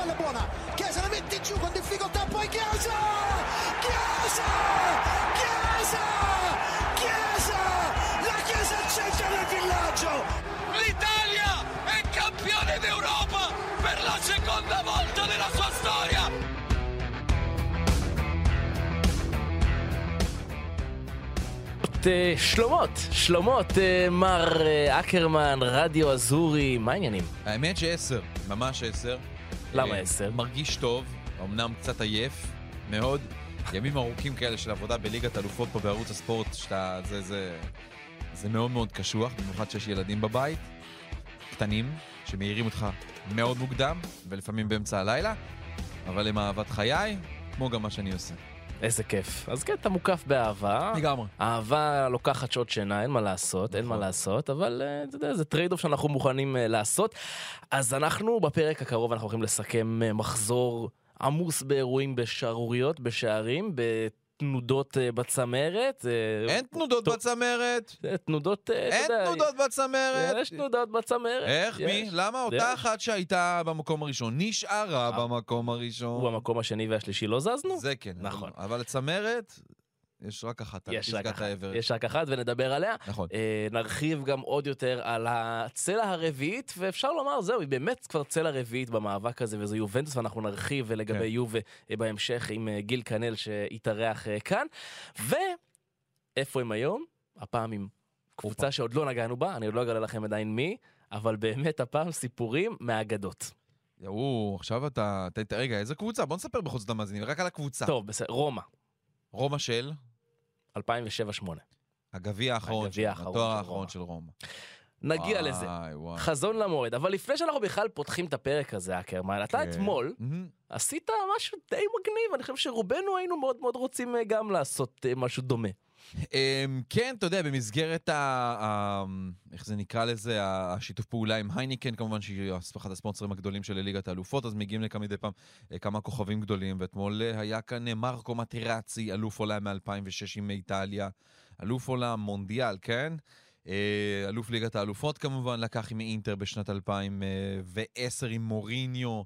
palla buona. Chiesa la mette giù con difficoltà, poi Chiesa! Chiesa! Chiesa! Chiesa! La Chiesa al centro del villaggio! L'Italia è campione d'Europa per la seconda volta nella sua storia! אה, שלומות, שלומות, אה, מר אה, אקרמן, רדיו אזורי, מה העניינים? האמת שעשר, ממש עשר. למה אה, עשר? מרגיש טוב, אמנם קצת עייף, מאוד. ימים ארוכים כאלה של עבודה בליגת אלופות פה בערוץ הספורט, שאתה... זה, זה... זה מאוד מאוד קשוח, במיוחד שיש ילדים בבית, קטנים, שמעירים אותך מאוד מוקדם, ולפעמים באמצע הלילה, אבל הם אהבת חיי, כמו גם מה שאני עושה. איזה כיף. אז כן, אתה מוקף באהבה. לגמרי. אהבה לוקחת שעות שינה, אין מה לעשות, אין מה נכון. לעשות, אבל אה, אתה יודע, זה trade-off שאנחנו מוכנים אה, לעשות. אז אנחנו בפרק הקרוב, אנחנו הולכים לסכם אה, מחזור עמוס באירועים בשערוריות, בשערים, בתנודות אה, בצמרת. אה, אין תנודות בצמרת! אה, תנודות, אה, אין תנודות בצמרת! יש תנודות בצמרת. איך? מי? למה? אותה. אחת שהייתה במקום הראשון נשארה במקום הראשון. הוא המקום השני והשלישי לא זזנו? זה כן. נכון. אבל לצמרת, יש רק אחת. יש רק אחת. יש רק אחת ונדבר עליה. נכון. אה, נרחיב גם עוד יותר על הצלע הרביעית, ואפשר לומר, זהו, היא באמת כבר צלע רביעית במאבק הזה, וזו יובנטוס, ואנחנו נרחיב לגבי כן. יובה אה, בהמשך עם אה, גיל כנל שהתארח אה, כאן. ואיפה הם היום? הפעם עם קבוצה שעוד לא נגענו בה, אני עוד לא אגלה לכם עדיין מי, אבל באמת הפעם סיפורים מהאגדות. יאו, עכשיו אתה... ת- ת- רגע, איזה קבוצה? בוא נספר בחוץ את המאזינים, רק על הקבוצה. טוב, בסדר, רומא, רומא של 2007-2008. הגביע האחרון, הגביע האחרון התואר האחרון. של רומא. נגיע לזה. וואי, וואי. חזון למועד, אבל לפני שאנחנו בכלל פותחים את הפרק הזה, אקרמן, אתה כן. אתמול מהמם. עשית משהו די מגניב, אני חושב שרובנו היינו מאוד מאוד רוצים אה, גם לעשות אה, משהו דומה. אמ, כן, אתה יודע, במסגרת ה... ה- איך זה נקרא לזה? השיתוף פעולה עם הייניקן, כמובן שהיא אחד הספונסרים הגדולים של ליגת האלופות, אז מגיעים לכאן מדי פעם אה, כמה כוכבים גדולים, ואתמול אה, היה כאן אה, מרקו מטרצי, אלוף עולם מ-2006 עם איטליה, אלוף עולם מונדיאל, כן? אלוף ליגת האלופות כמובן, לקח עם אינטר בשנת 2010 עם מוריניו.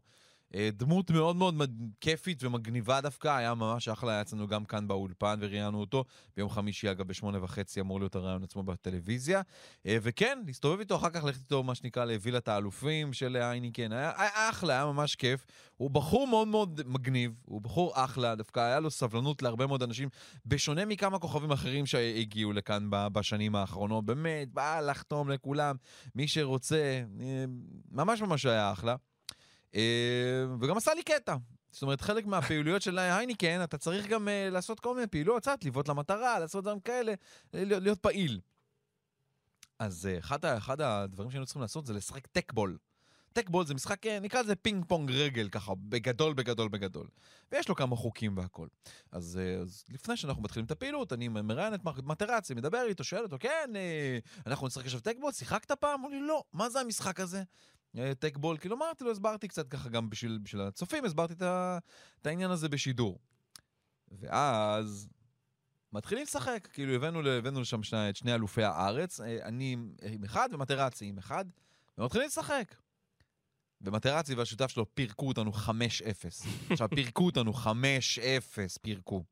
אה, דמות מאוד מאוד כיפית ומגניבה דווקא, היה ממש אחלה, היה אצלנו גם כאן באולפן וראיינו אותו. ביום חמישי, אגב, בשמונה וחצי אמור להיות הרעיון עצמו בטלוויזיה. אה, וכן, להסתובב איתו, אחר כך ללכת איתו, מה שנקרא, לווילת האלופים של הייניקן. היה, היה אחלה, היה ממש כיף. הוא בחור מאוד מאוד מגניב, הוא בחור אחלה, דווקא היה לו סבלנות להרבה מאוד אנשים, בשונה מכמה כוכבים אחרים שהגיעו לכאן בשנים האחרונות. באמת, בא לחתום לכולם, מי שרוצה, אה, ממש ממש היה אחלה. אה, וגם עשה לי קטע. זאת אומרת, חלק מהפעילויות של הייניקן, אתה צריך גם אה, לעשות כל מיני פעילויות, קצת, לבעוט למטרה, לעשות דברים כאלה, אה, להיות, להיות פעיל. אז אחד, אחד הדברים שהיינו צריכים לעשות זה לשחק טקבול. טקבול זה משחק, אה, נקרא לזה פינג פונג רגל, ככה, בגדול, בגדול, בגדול. ויש לו כמה חוקים והכל. אז, אה, אז לפני שאנחנו מתחילים את הפעילות, אני מראיין את מטרצי, מדבר איתו, שואל אותו, כן, אה, אנחנו נשחק עכשיו טקבול, שיחקת פעם? אמרו לי, לא, מה זה המשחק הזה? אה, טקבול, כאילו אמרתי לו, הסברתי קצת ככה גם בשביל, בשביל הצופים, הסברתי את, ה, את העניין הזה בשידור. ואז מתחילים לשחק, כאילו הבאנו, הבאנו לשם שני, את שני אלופי הארץ, אה, אני עם אחד ומטרצי עם אחד, ומתחילים לשחק. ומטרצי והשותף שלו פירקו אותנו 5-0. עכשיו, פירקו אותנו 5-0, פירקו.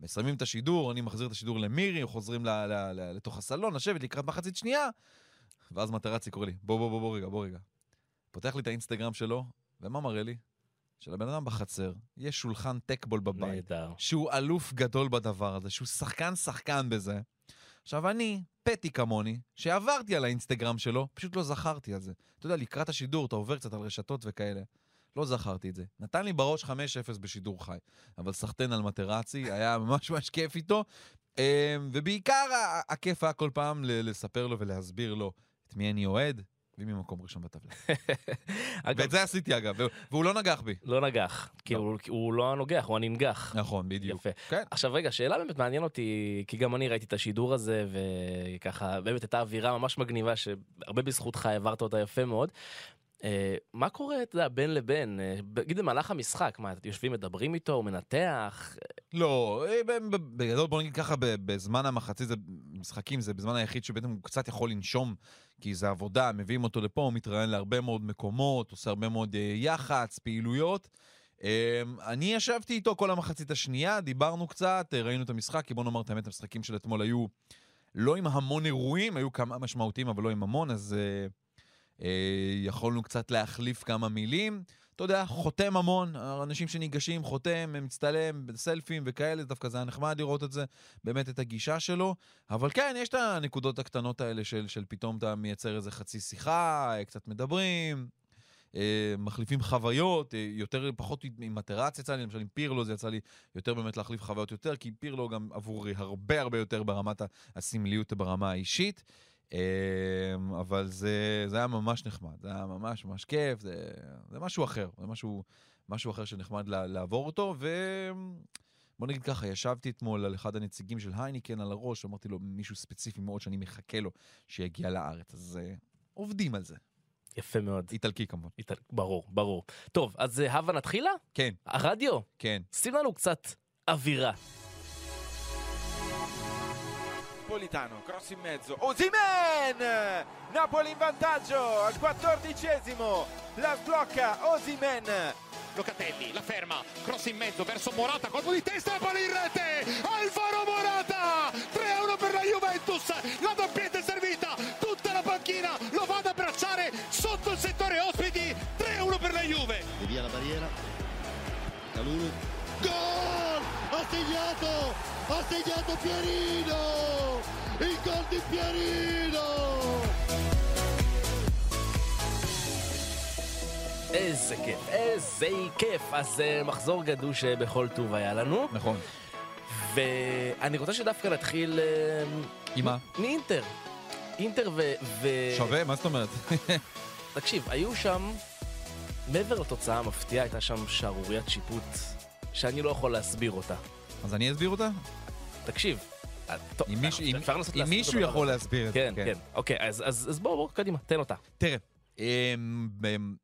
מסיימים את השידור, אני מחזיר את השידור למירי, חוזרים ל- ל- ל- לתוך הסלון, לשבת לקראת מחצית שנייה, ואז מטרצי קורא לי, בוא, בוא, בוא, בוא רגע, בוא רגע. פותח לי את האינסטגרם שלו, ומה מראה לי? שלבן אדם בחצר יש שולחן טקבול בבית, נהדר. שהוא אלוף גדול בדבר הזה, שהוא שחקן שחקן בזה. עכשיו אני, פטי כמוני, שעברתי על האינסטגרם שלו, פשוט לא זכרתי על זה. אתה יודע, לקראת השידור אתה עובר קצת על רשתות וכאלה. לא זכרתי את זה. נתן לי בראש 5-0 בשידור חי. אבל סחטיין על מטרצי, היה ממש ממש כיף איתו. אמ, ובעיקר הכיף היה כל פעם לספר לו ולהסביר לו את מי אני אוהד, ומי מקום ראשון בטבלה. ואת זה עשיתי אגב, והוא לא נגח בי. לא נגח, כי לא. הוא- הוא לא הנוגח, הוא הננגח. נכון, בדיוק. יפה. כן. עכשיו רגע, שאלה באמת מעניין אותי, כי גם אני ראיתי את השידור הזה, וככה, באמת הייתה אווירה ממש מגניבה, שהרבה בזכותך העברת אותה יפה מאוד. אה, מה קורה, אתה יודע, בין לבין? אה, נגיד במהלך המשחק, מה, אתם יושבים, מדברים איתו, הוא מנתח? לא, אה, בגדול בוא נגיד ככה, בזמן המחצית, משחקים, זה בזמן היחיד שבעצם הוא קצת יכול לנשום, כי זה עבודה, מביאים אותו לפה, הוא מתראיין להרבה מאוד מקומות, עושה הרבה מאוד אה, יח"צ, פעילויות. אה, אני ישבתי איתו כל המחצית השנייה, דיברנו קצת, אה, ראינו את המשחק, כי בוא נאמר את האמת, המשחקים של אתמול היו לא עם המון אירועים, היו כמה משמעותיים, אבל לא עם המון, אז אה, אה, יכולנו קצת להחליף כמה מילים. אתה יודע, חותם המון, אנשים שניגשים, חותם, מצטלם, סלפים וכאלה, דווקא זה היה נחמד לראות את זה, באמת את הגישה שלו. אבל כן, יש את הנקודות הקטנות האלה של, של פתאום אתה מייצר איזה חצי שיחה, אה, קצת מדברים, אה, מחליפים חוויות, אה, יותר, פחות עם מטרציה יצא לי, למשל עם פירלו זה יצא לי יותר באמת להחליף חוויות יותר, כי פירלו גם עבורי הרבה הרבה יותר ברמת הסמליות ברמה האישית. אמ, אבל זה, זה היה ממש נחמד, זה היה ממש ממש כיף, זה, זה משהו אחר, זה משהו, משהו אחר שנחמד לעבור אותו, ובוא נגיד ככה, ישבתי אתמול על אחד הנציגים של הייניקן על הראש, אמרתי לו מישהו ספציפי מאוד שאני מחכה לו שיגיע לארץ, אז uh, עובדים על זה. יפה מאוד. איטלקי כמובן. איטל- ברור, ברור. טוב, אז אה, הבה נתחילה? כן, הרדיו, כן. שים לנו קצת אווירה. Napolitano, cross in mezzo, Osimen! Napoli in vantaggio al quattordicesimo, la sblocca Osimen. Locatelli la ferma, cross in mezzo verso Morata, colpo di testa e palla in rete! Alvaro Morata! 3-1 per la Juventus, la doppietta è servita, tutta la panchina lo va ad abbracciare sotto il settore ospiti, 3-1 per la Juve! e via la barriera Calulu gol ha segnato ha segnato Pierino il gol di Pierino איזה כיף, איזה כיף. אז אה, מחזור גדוש אה, בכל טוב היה לנו, נכון. ואני רוצה שדווקא נתחיל אה, עם מה? מאינטר. אינטר ו... ו... שווה? מה זאת אומרת? תקשיב, היו שם, מעבר לתוצאה המפתיעה, הייתה שם שערוריית שיפוט שאני לא יכול להסביר אותה. אז אני אסביר אותה? תקשיב. אה, טוב, אם מישהו- אם- אפשר אם להסביר מישהו יכול להסביר את זה. כן, כן. אוקיי, אז, אז, אז בואו, בואו, קדימה, תן אותה. תראה, אמ, אמ,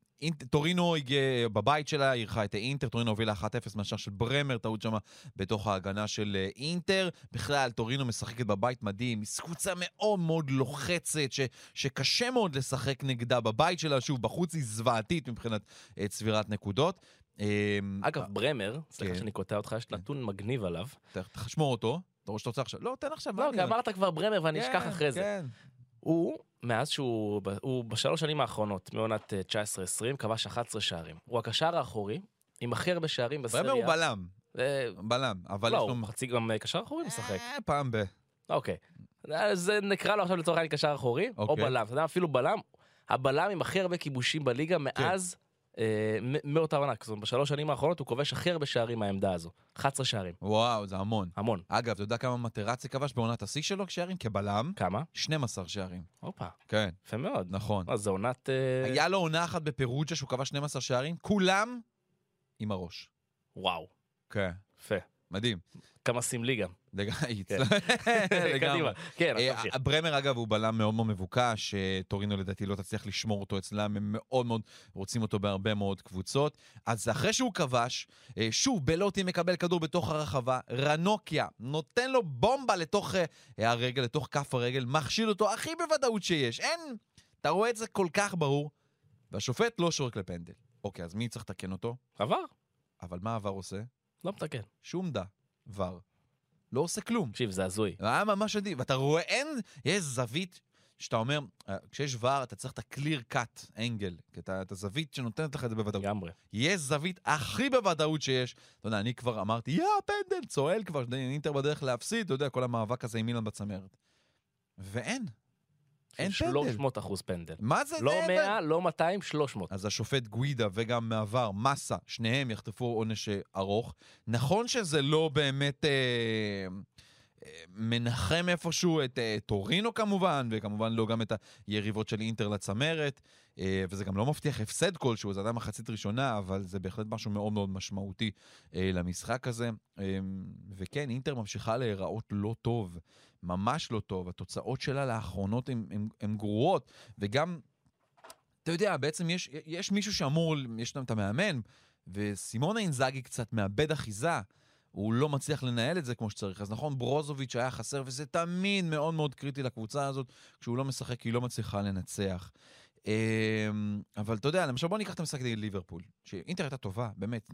טורינו הגיע בבית שלה, אירחה את האינטר, טורינו הובילה 1-0 מהשאר של ברמר, טעות שמה בתוך ההגנה של אה, אינטר. בכלל, טורינו משחקת בבית מדהים, היא קבוצה מאוד מאוד לוחצת, ש, שקשה מאוד לשחק נגדה בבית שלה, שוב, בחוץ היא זוועתית מבחינת אה, צבירת נקודות. אמ, אגב, ברמר, סליחה כן. שאני קוטע אותך, יש נתון מגניב עליו. ת- תשמור אותו, אתה רואה שאתה רוצה עכשיו? לא, תן עכשיו. לא, כי אמרת כבר ברמר ואני כן, אשכח אחרי זה. כן. הוא, מאז שהוא, הוא בשלוש שנים האחרונות, מעונת אה, 19-20, כבש 11 שערים. הוא הקשר האחורי, עם הכי הרבה שערים ברמר בסריה. הוא בלם, אה, בלם, אבל לא, הוא. חצי גם אה, קשר אחורי משחק. אה, פעם ב... אוקיי. אז נקרא לו עכשיו לצורך העניין קשר אחורי, או אוקיי. בלם. אתה יודע, אפילו בלם, הבלם עם הכי הרבה כיבושים בליגה מאז, אה, מאותה עונה. זאת אומרת, בשלוש שנים האחרונות הוא כובש הכי הרבה שערים מהעמדה הזו. 11 שערים. וואו, זה המון. המון. אגב, אתה יודע כמה מטרצי כבש בעונת השיא שלו כשערים? כבלם? כמה? 12 שערים. הופה, כן, יפה מאוד. נכון. אז זה עונת... אה, היה לו עונה אחת בפרוג'ה שהוא כבש 12 שערים, כולם עם הראש. וואו, כן, יפה. מדהים. כמה סמלי גם. לגמרי. כן. לגמרי. קדימה. כן, אז אה, תמשיך. ברמר אגב הוא בלם מאוד מאוד מבוקש, טורינו לדעתי לא תצליח לשמור אותו אצלם, הם מאוד מאוד רוצים אותו בהרבה מאוד קבוצות. אז אחרי שהוא כבש, אה, שוב בלוטי מקבל כדור בתוך הרחבה, רנוקיה נותן לו בומבה לתוך אה, הרגל, לתוך כף הרגל, מכשיל אותו הכי בוודאות שיש. אין, אתה רואה את זה כל כך ברור, והשופט לא שורק לפנדל. אוקיי, אז מי צריך לתקן אותו? עבר? אבל מה עבר עושה? לא מתקן. שום דה, ור. לא עושה כלום. תקשיב, זה הזוי. היה ממש מדהים, ואתה רואה, אין, יש זווית שאתה אומר, אה, כשיש ור אתה צריך את ה-clear cut angle, כי אתה- את הזווית שנותנת לך את זה בוודאות. לגמרי. יש זווית הכי בוודאות שיש. אתה יודע, אני כבר אמרתי, יא, פנדל, צועל כבר, אינטר בדרך להפסיד, אתה יודע, כל המאבק הזה עם אילן בצמרת. ואין, אין פנדל. 300 אחוז פנדל. מה זה? לא זה- 100, לא 200, 300. אז השופט גווידה וגם מעבר, מסה, שניהם יחטפו עונש אה, ארוך. נכון שזה לא באמת אה, אה, מנחם איפשהו את אה, טורינו כמובן, וכמובן לא גם את היריבות של אינטר לצמרת, אה, וזה גם לא מבטיח הפסד כלשהו, זה עדיין מחצית ראשונה, אבל זה בהחלט משהו מאוד מאוד משמעותי אה, למשחק הזה. אה, וכן, אינטר ממשיכה להיראות לא טוב, ממש לא טוב. התוצאות שלה לאחרונות הן גרועות, וגם... אתה יודע, בעצם יש, יש מישהו שאמור, יש להם את המאמן, וסימונה אינזאגי קצת מאבד אחיזה. הוא לא מצליח לנהל את זה כמו שצריך. אז נכון, ברוזוביץ' היה חסר, וזה תמיד מאוד מאוד קריטי לקבוצה הזאת, כשהוא לא משחק, היא לא מצליחה לנצח. אמ, אבל אתה יודע, למשל בוא ניקח את המשחק נגד ליברפול, שאינטר הייתה טובה, באמת,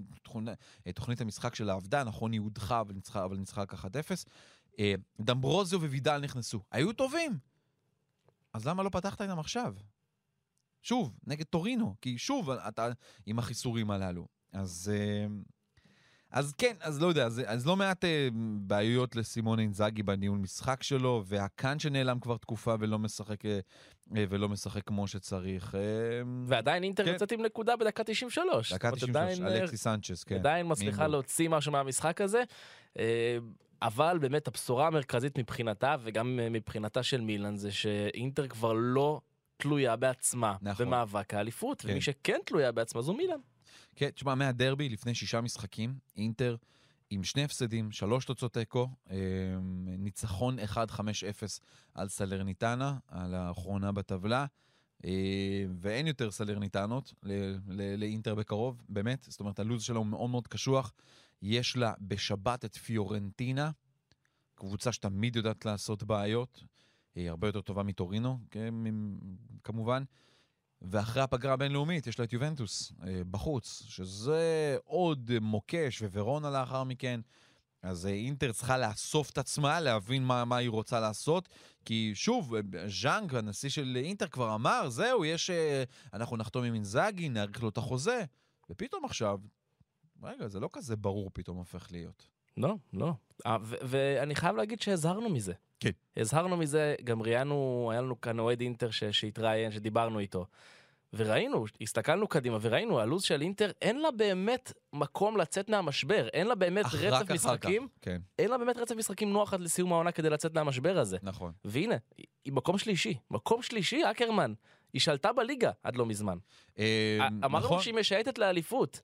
תוכנית המשחק שלה עבדה, נכון, היא הודחה, אבל ניצחה, אבל ניצחה רק 1-0. אה, דמברוזיו ווידל נכנסו, היו טובים. אז למה לא פתחת איתם עכשיו? שוב, נגד טורינו, כי שוב, אתה עם החיסורים הללו. אז... אה, אז כן, אז לא יודע, אז, אז לא מעט אה, בעיות לסימון אינזאגי בניהול משחק שלו, והקאן שנעלם כבר תקופה ולא משחק, ולא משחק כמו שצריך. ועדיין אינטר כן. יוצאת עם נקודה בדקה 93. דקה זאת אומרת, 93, עדיין, אה, אלכסיס סנצ'ס, כן. עדיין מצליחה. להוציא משהו מהמשחק הזה. אבל באמת הבשורה המרכזית מבחינתה וגם אה, מבחינתה של מילאן זה שאינטר כבר לא תלויה בעצמה נכון. במאבק האליפות, כן. ומי שכן תלויה בעצמה זו מילאן. כן, תשמע, מהדרבי לפני שישה משחקים, אינטר עם שני הפסדים, שלוש תוצאות תיקו, אה, ניצחון 1-5-0 על סלרניטנה, על האחרונה בטבלה, אה, ואין יותר סלרניטנות לאינטר בקרוב, באמת, זאת אומרת, הלו"ז שלה הוא מאוד מאוד קשוח. יש לה בשבת את פיורנטינה, קבוצה שתמיד יודעת לעשות בעיות, היא הרבה יותר טובה מטורינו, כן, כמובן. ואחרי הפגרה הבינלאומית יש לה את יובנטוס אה, בחוץ, שזה עוד מוקש וורונה לאחר מכן. אז אה, אינטר צריכה לאסוף את עצמה, להבין מה, מה היא רוצה לעשות. כי שוב, אה, ז'אנג, הנשיא של אינטר, כבר אמר, זהו, יש... אה, אנחנו נחתום עם אינזאגי, נאריך לו את החוזה. ופתאום עכשיו, רגע, זה לא כזה ברור פתאום הופך להיות. לא, לא. אה, ואני חייב להגיד שהזהרנו מזה. כן. הזהרנו מזה, גם ראיינו, היה לנו כאן אוהד אינטר שהתראיין, שדיברנו איתו. וראינו, הסתכלנו קדימה וראינו, הלו"ז של אינטר, אין לה באמת מקום לצאת מהמשבר, אין לה באמת אך רצף משחקים, כך. כן, אין לה באמת רצף משחקים נוח עד לסיום העונה כדי לצאת מהמשבר הזה. נכון. והנה, היא- היא מקום שלישי, מקום שלישי, אקרמן. היא שלטה בליגה עד לא מזמן. אה, אמרנו נכון. שהיא משייטת לאליפות.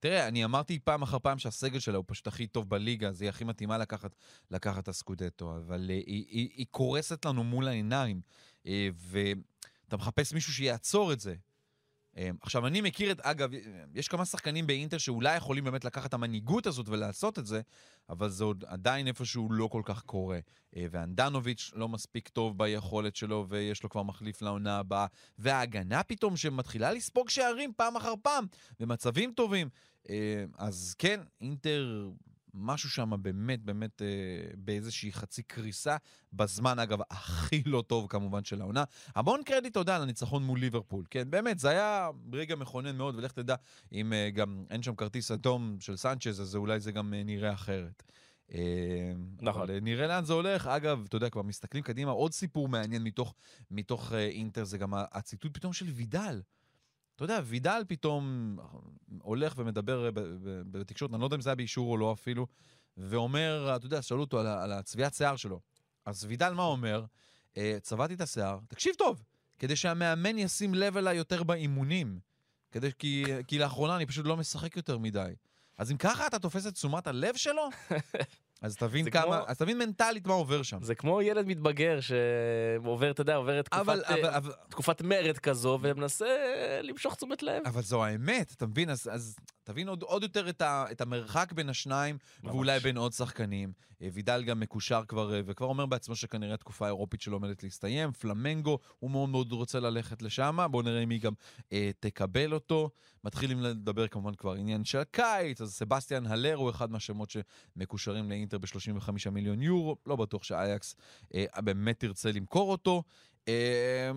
תראה, אני אמרתי פעם אחר פעם שהסגל שלה הוא פשוט הכי טוב בליגה, אז היא הכי מתאימה לקחת, לקחת את הסקודטו, אבל uh, היא, היא, היא קורסת לנו מול העיניים, uh, ואתה מחפש מישהו שיעצור את זה. Uh, עכשיו, אני מכיר את, אגב, יש כמה שחקנים באינטר שאולי יכולים באמת לקחת את המנהיגות הזאת ולעשות את זה, אבל זה עוד עדיין איפשהו לא כל כך קורה. Uh, ואנדנוביץ' לא מספיק טוב ביכולת שלו, ויש לו כבר מחליף לעונה הבאה, וההגנה פתאום שמתחילה לספוג שערים פעם אחר פעם, במצבים טובים. אה, אז כן, אינטר, משהו שם באמת באמת אה, באיזושהי חצי קריסה, בזמן אגב הכי לא טוב כמובן של העונה. המון קרדיט תודה על הניצחון מול ליברפול, כן, באמת, זה היה רגע מכונן מאוד, ולך תדע, אם אה, גם אין שם כרטיס אדום של סנצ'ז, אז אולי זה גם אה, נראה אחרת. אה, נכון. אבל אה, נראה לאן זה הולך. אגב, אתה יודע, כבר מסתכלים קדימה, עוד סיפור מעניין מתוך, מתוך אה, אינטר, זה גם הציטוט פתאום של וידל. אתה יודע, וידל פתאום הולך ומדבר ב- בתקשורת, אני לא יודע אם זה היה באישור או לא אפילו, ואומר, אתה יודע, שאלו אותו על, על הצביעת שיער שלו. אז וידל מה אומר? אה, צבעתי את השיער, תקשיב טוב, כדי שהמאמן ישים לב אליי יותר באימונים. כדי, כי, כי לאחרונה אני פשוט לא משחק יותר מדי. אז אם ככה אתה תופס את תשומת הלב שלו, אז תבין כמה, כמו- אז תבין מנטלית מה עובר שם. זה כמו ילד מתבגר שעובר, אתה יודע, עובר תקופת, אבל, אה, אבל, אבל, תקופת מרד כזו ומנסה למשוך תשומת לב. אבל זו האמת, אתה מבין? אז, אז תבין עוד, עוד יותר את, ה, את המרחק בין השניים, ממש. ואולי בין עוד שחקנים. אה, וידל גם מקושר כבר, אה, וכבר אומר בעצמו שכנראה התקופה האירופית שלו עומדת להסתיים. פלמנגו, הוא מאוד מאוד רוצה ללכת לשם, בואו נראה אם היא גם אה, תקבל אותו. מתחילים לדבר כמובן כבר עניין של הקיץ, אז סבסטיאן הלר הוא אחד מהשמות שמקושרים לאינטר ב-35 מיליון יורו, לא בטוח שאייקס אה, באמת תרצה למכור אותו. אה,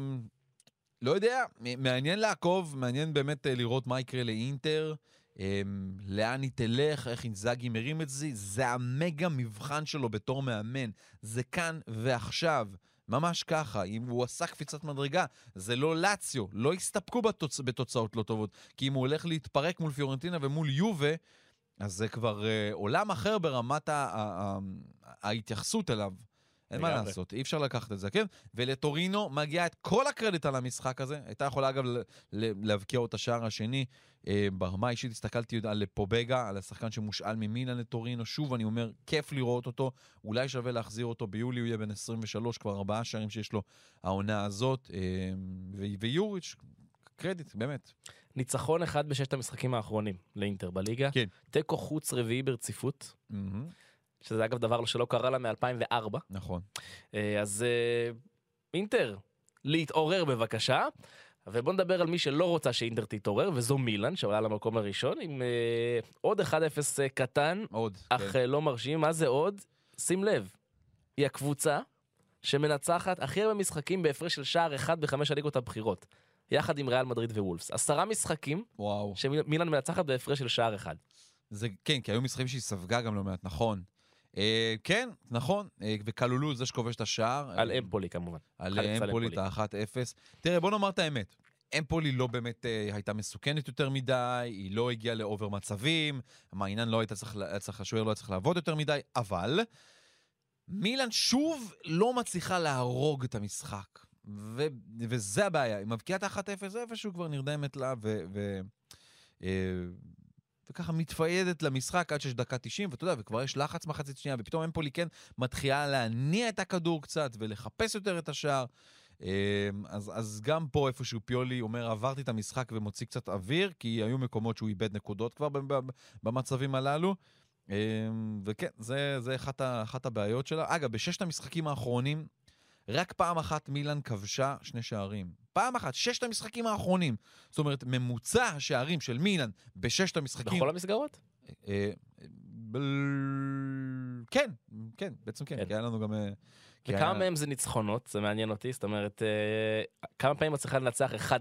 לא יודע, מעניין לעקוב, מעניין באמת אה, לראות מה יקרה לאינטר, אה, לאן היא תלך, איך אינזאגי מרים את זה, זה המגה מבחן שלו בתור מאמן, זה כאן ועכשיו. ממש ככה, אם הוא עשה קפיצת מדרגה, זה לא לאציו, לא הסתפקו בתוצ... בתוצאות לא טובות, כי אם הוא הולך להתפרק מול פיורנטינה ומול יובה, אז זה כבר אה, עולם אחר ברמת ה... ה... ה... ההתייחסות אליו. אין מה. לעשות, אי אפשר לקחת את זה, כן? ולטורינו מגיע את כל הקרדיט על המשחק הזה. הייתה יכולה אגב להבקיע עוד את השער השני. אה, ברמה האישית הסתכלתי על פובגה, על השחקן שמושאל ממילן לטורינו. שוב, אני אומר, כיף לראות אותו. אולי שווה להחזיר אותו ביולי, הוא יהיה בן 23, כבר ארבעה שערים שיש לו העונה הזאת. אה, ויוריץ', קרדיט, באמת. ניצחון אחד בששת המשחקים האחרונים לאינטר בליגה. כן. תיקו חוץ רביעי ברציפות, מהמם, שזה אגב דבר שלא קרה לה מ-2004. נכון. אז אה, אינטר, להתעורר בבקשה. ובוא נדבר על מי שלא רוצה שאינטר תתעורר, וזו מילאן, שעולה למקום הראשון, עם אה, עוד 1-0 אה, קטן, עוד. אך כן. אה, לא מרשים. מה זה עוד? שים לב, היא הקבוצה שמנצחת הכי הרבה משחקים בהפרש של שער אחד בחמש הליגות הבכירות. יחד עם ריאל מדריד ווולפס. עשרה משחקים וואו. שמילאן מנצחת בהפרש של שער אחד. זה כן, כי היו משחקים שהיא ספגה גם לא מעט, נכון. אה, כן, נכון, אה, וכללו זה שכובש את השער. על אה, אמפולי כמובן. על אמפולי, את אמפולי. ה-1-0. תראה, בוא נאמר את האמת. אמפולי לא באמת אה, הייתה מסוכנת יותר מדי, היא לא הגיעה לאובר מצבים, העניין לא הייתה צריך, צריך, השוער לא היה צריך לעבוד יותר מדי, אבל מילאן שוב לא מצליחה להרוג את המשחק. ו, וזה הבעיה, היא מבקיעה את ה-1-0, איפשהו כבר נרדמת לה, ו, ו, אה, וככה מתפיידת למשחק עד שיש דקה 90, ואתה יודע, וכבר יש לחץ מחצית שנייה, ופתאום אמפולי כן מתחילה להניע את הכדור קצת ולחפש יותר את השער. אמ, אז, אז גם פה איפשהו פיולי אומר, עברתי את המשחק ומוציא קצת אוויר, כי היו מקומות שהוא איבד נקודות כבר במצבים הללו. אמ, וכן, זה, זה אחת, אחת הבעיות שלה. אגב, בששת המשחקים האחרונים, רק פעם אחת מילאן כבשה שני שערים. פעם אחת, ששת המשחקים האחרונים. זאת אומרת, ממוצע השערים של מילאן בששת המשחקים... בכל המסגרות? אה, בל- כן, כן, בעצם כן, כן. כי היה לנו גם... כי וכמה מהם זה ניצחונות? זה מעניין אותי, זאת אומרת, אה, כמה פעמים את צריכה לנצח 1-0?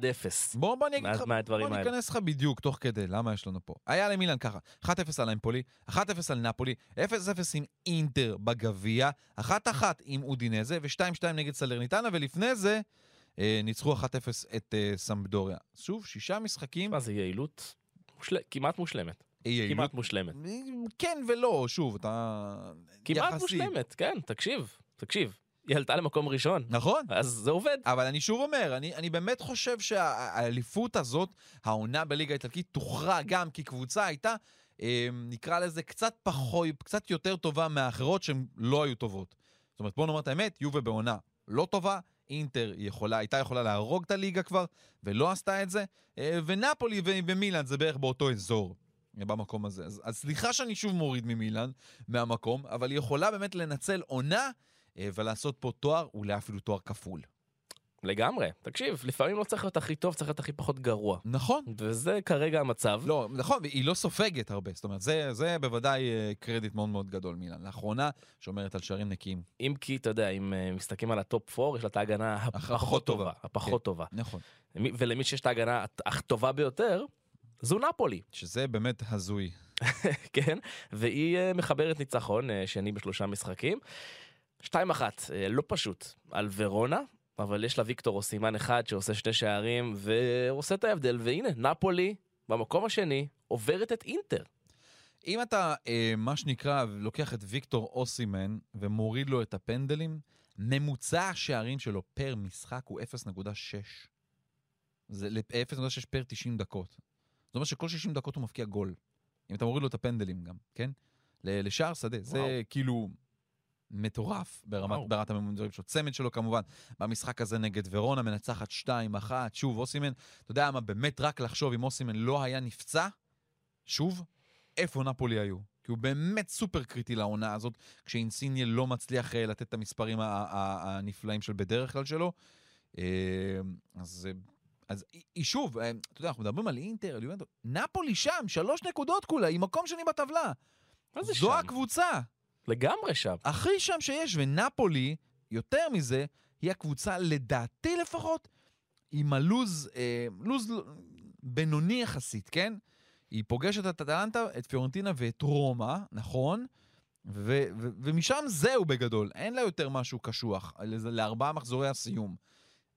בוא, בוא אני אגיד לך, בוא. ניכנס לך בדיוק תוך כדי, למה יש לנו פה. היה למילן ככה, 1-0 על אמפולי, 1-0 על נפולי, 0-0 עם אינטר בגביע, 1-1 עם אודינזה ו-2-2 נגד סלרניטנה, ולפני זה אה, ניצחו 1-0 את אה, סמבדוריה. שוב, שישה משחקים, מה זה יעילות? מושל- כמעט מושלמת. יעילות. כמעט מושלמת. כן ולא, שוב, אתה... כמעט. מושלמת, כן, תקשיב, תקשיב. היא עלתה למקום ראשון, נכון. אז זה עובד. אבל אני שוב אומר, אני, אני באמת חושב שהאליפות הזאת, העונה בליגה האיטלקית, תוכרע גם כי קבוצה הייתה, אה, נקרא לזה, קצת פחות, קצת יותר טובה מהאחרות שהן לא היו טובות. זאת אומרת, בוא נאמר את האמת, יובה בעונה לא טובה, אינטר יכולה, הייתה יכולה להרוג את הליגה כבר, ולא עשתה את זה, אה, ונפולי ומילאן זה בערך באותו אזור. אה, במקום הזה. אז, אז סליחה שאני שוב מוריד ממילאן, מהמקום, אבל היא יכולה באמת לנצל עונה ולעשות פה תואר, אולי אפילו תואר כפול. לגמרי. תקשיב, לפעמים לא צריך להיות הכי טוב, צריך להיות הכי פחות גרוע. נכון. וזה כרגע המצב. לא, נכון, והיא לא סופגת הרבה, זאת אומרת, זה, זה בוודאי אה, קרדיט מאוד מאוד גדול מילן. לאחרונה, שומרת על שערים נקיים. אם כי, אתה יודע, אם אה, מסתכלים על ה top 4, יש לה את ההגנה הפחות טובה. טובה. הפחות כן. טובה. נכון. מי- ולמי שיש את ההגנה הט- הטובה ביותר, זו נפולי, שזה באמת הזוי. כן? והיא אה, מחברת ניצחון, אה, שני בשלושה משחקים. 2-1, אה, לא פשוט, על ורונה, אבל יש לה ויקטור אוסימן אחד שעושה שתי שערים ועושה את ההבדל, והנה, נפולי במקום השני עוברת את אינטר. אם אתה, אה, מה שנקרא, לוקח את ויקטור אוסימן ומוריד לו את הפנדלים, ממוצע השערים שלו פר משחק הוא 0.6. זה ל- 0.6 פר 90 דקות. זאת אומרת שכל 60 דקות הוא מבקיע גול. אם אתה מוריד לו את הפנדלים גם, כן? לשער שדה. זה וואו. כאילו מטורף ברמת, וואו. ברמת הממוצעים שלו. צמד שלו כמובן, במשחק הזה נגד ורונה, מנצחת 2-1. שוב, אוסימן, אתה יודע מה, באמת רק לחשוב אם אוסימן לא היה נפצע, שוב, איפה נפולי היו? כי הוא באמת סופר קריטי לעונה הזאת, כשאינסיניה לא מצליח אה, לתת את המספרים הנפלאים של בדרך כלל שלו. אה, אז, אה, אז היא- שוב, אתה יודע, אנחנו מדברים על אינטר, נפולי שם, שלוש נקודות כולה, היא מקום שני בטבלה. מה זה זו שם? הקבוצה, לגמרי שם. הכי שם שיש, ונפולי, יותר מזה, היא הקבוצה, לדעתי לפחות, עם הלוז, אה, לוז בינוני יחסית, כן? היא פוגשת את אטלנטה, את פיורנטינה ואת רומא, נכון? ו- ו- ומשם זהו בגדול, אין לה יותר משהו קשוח, לארבעה מחזורי הסיום.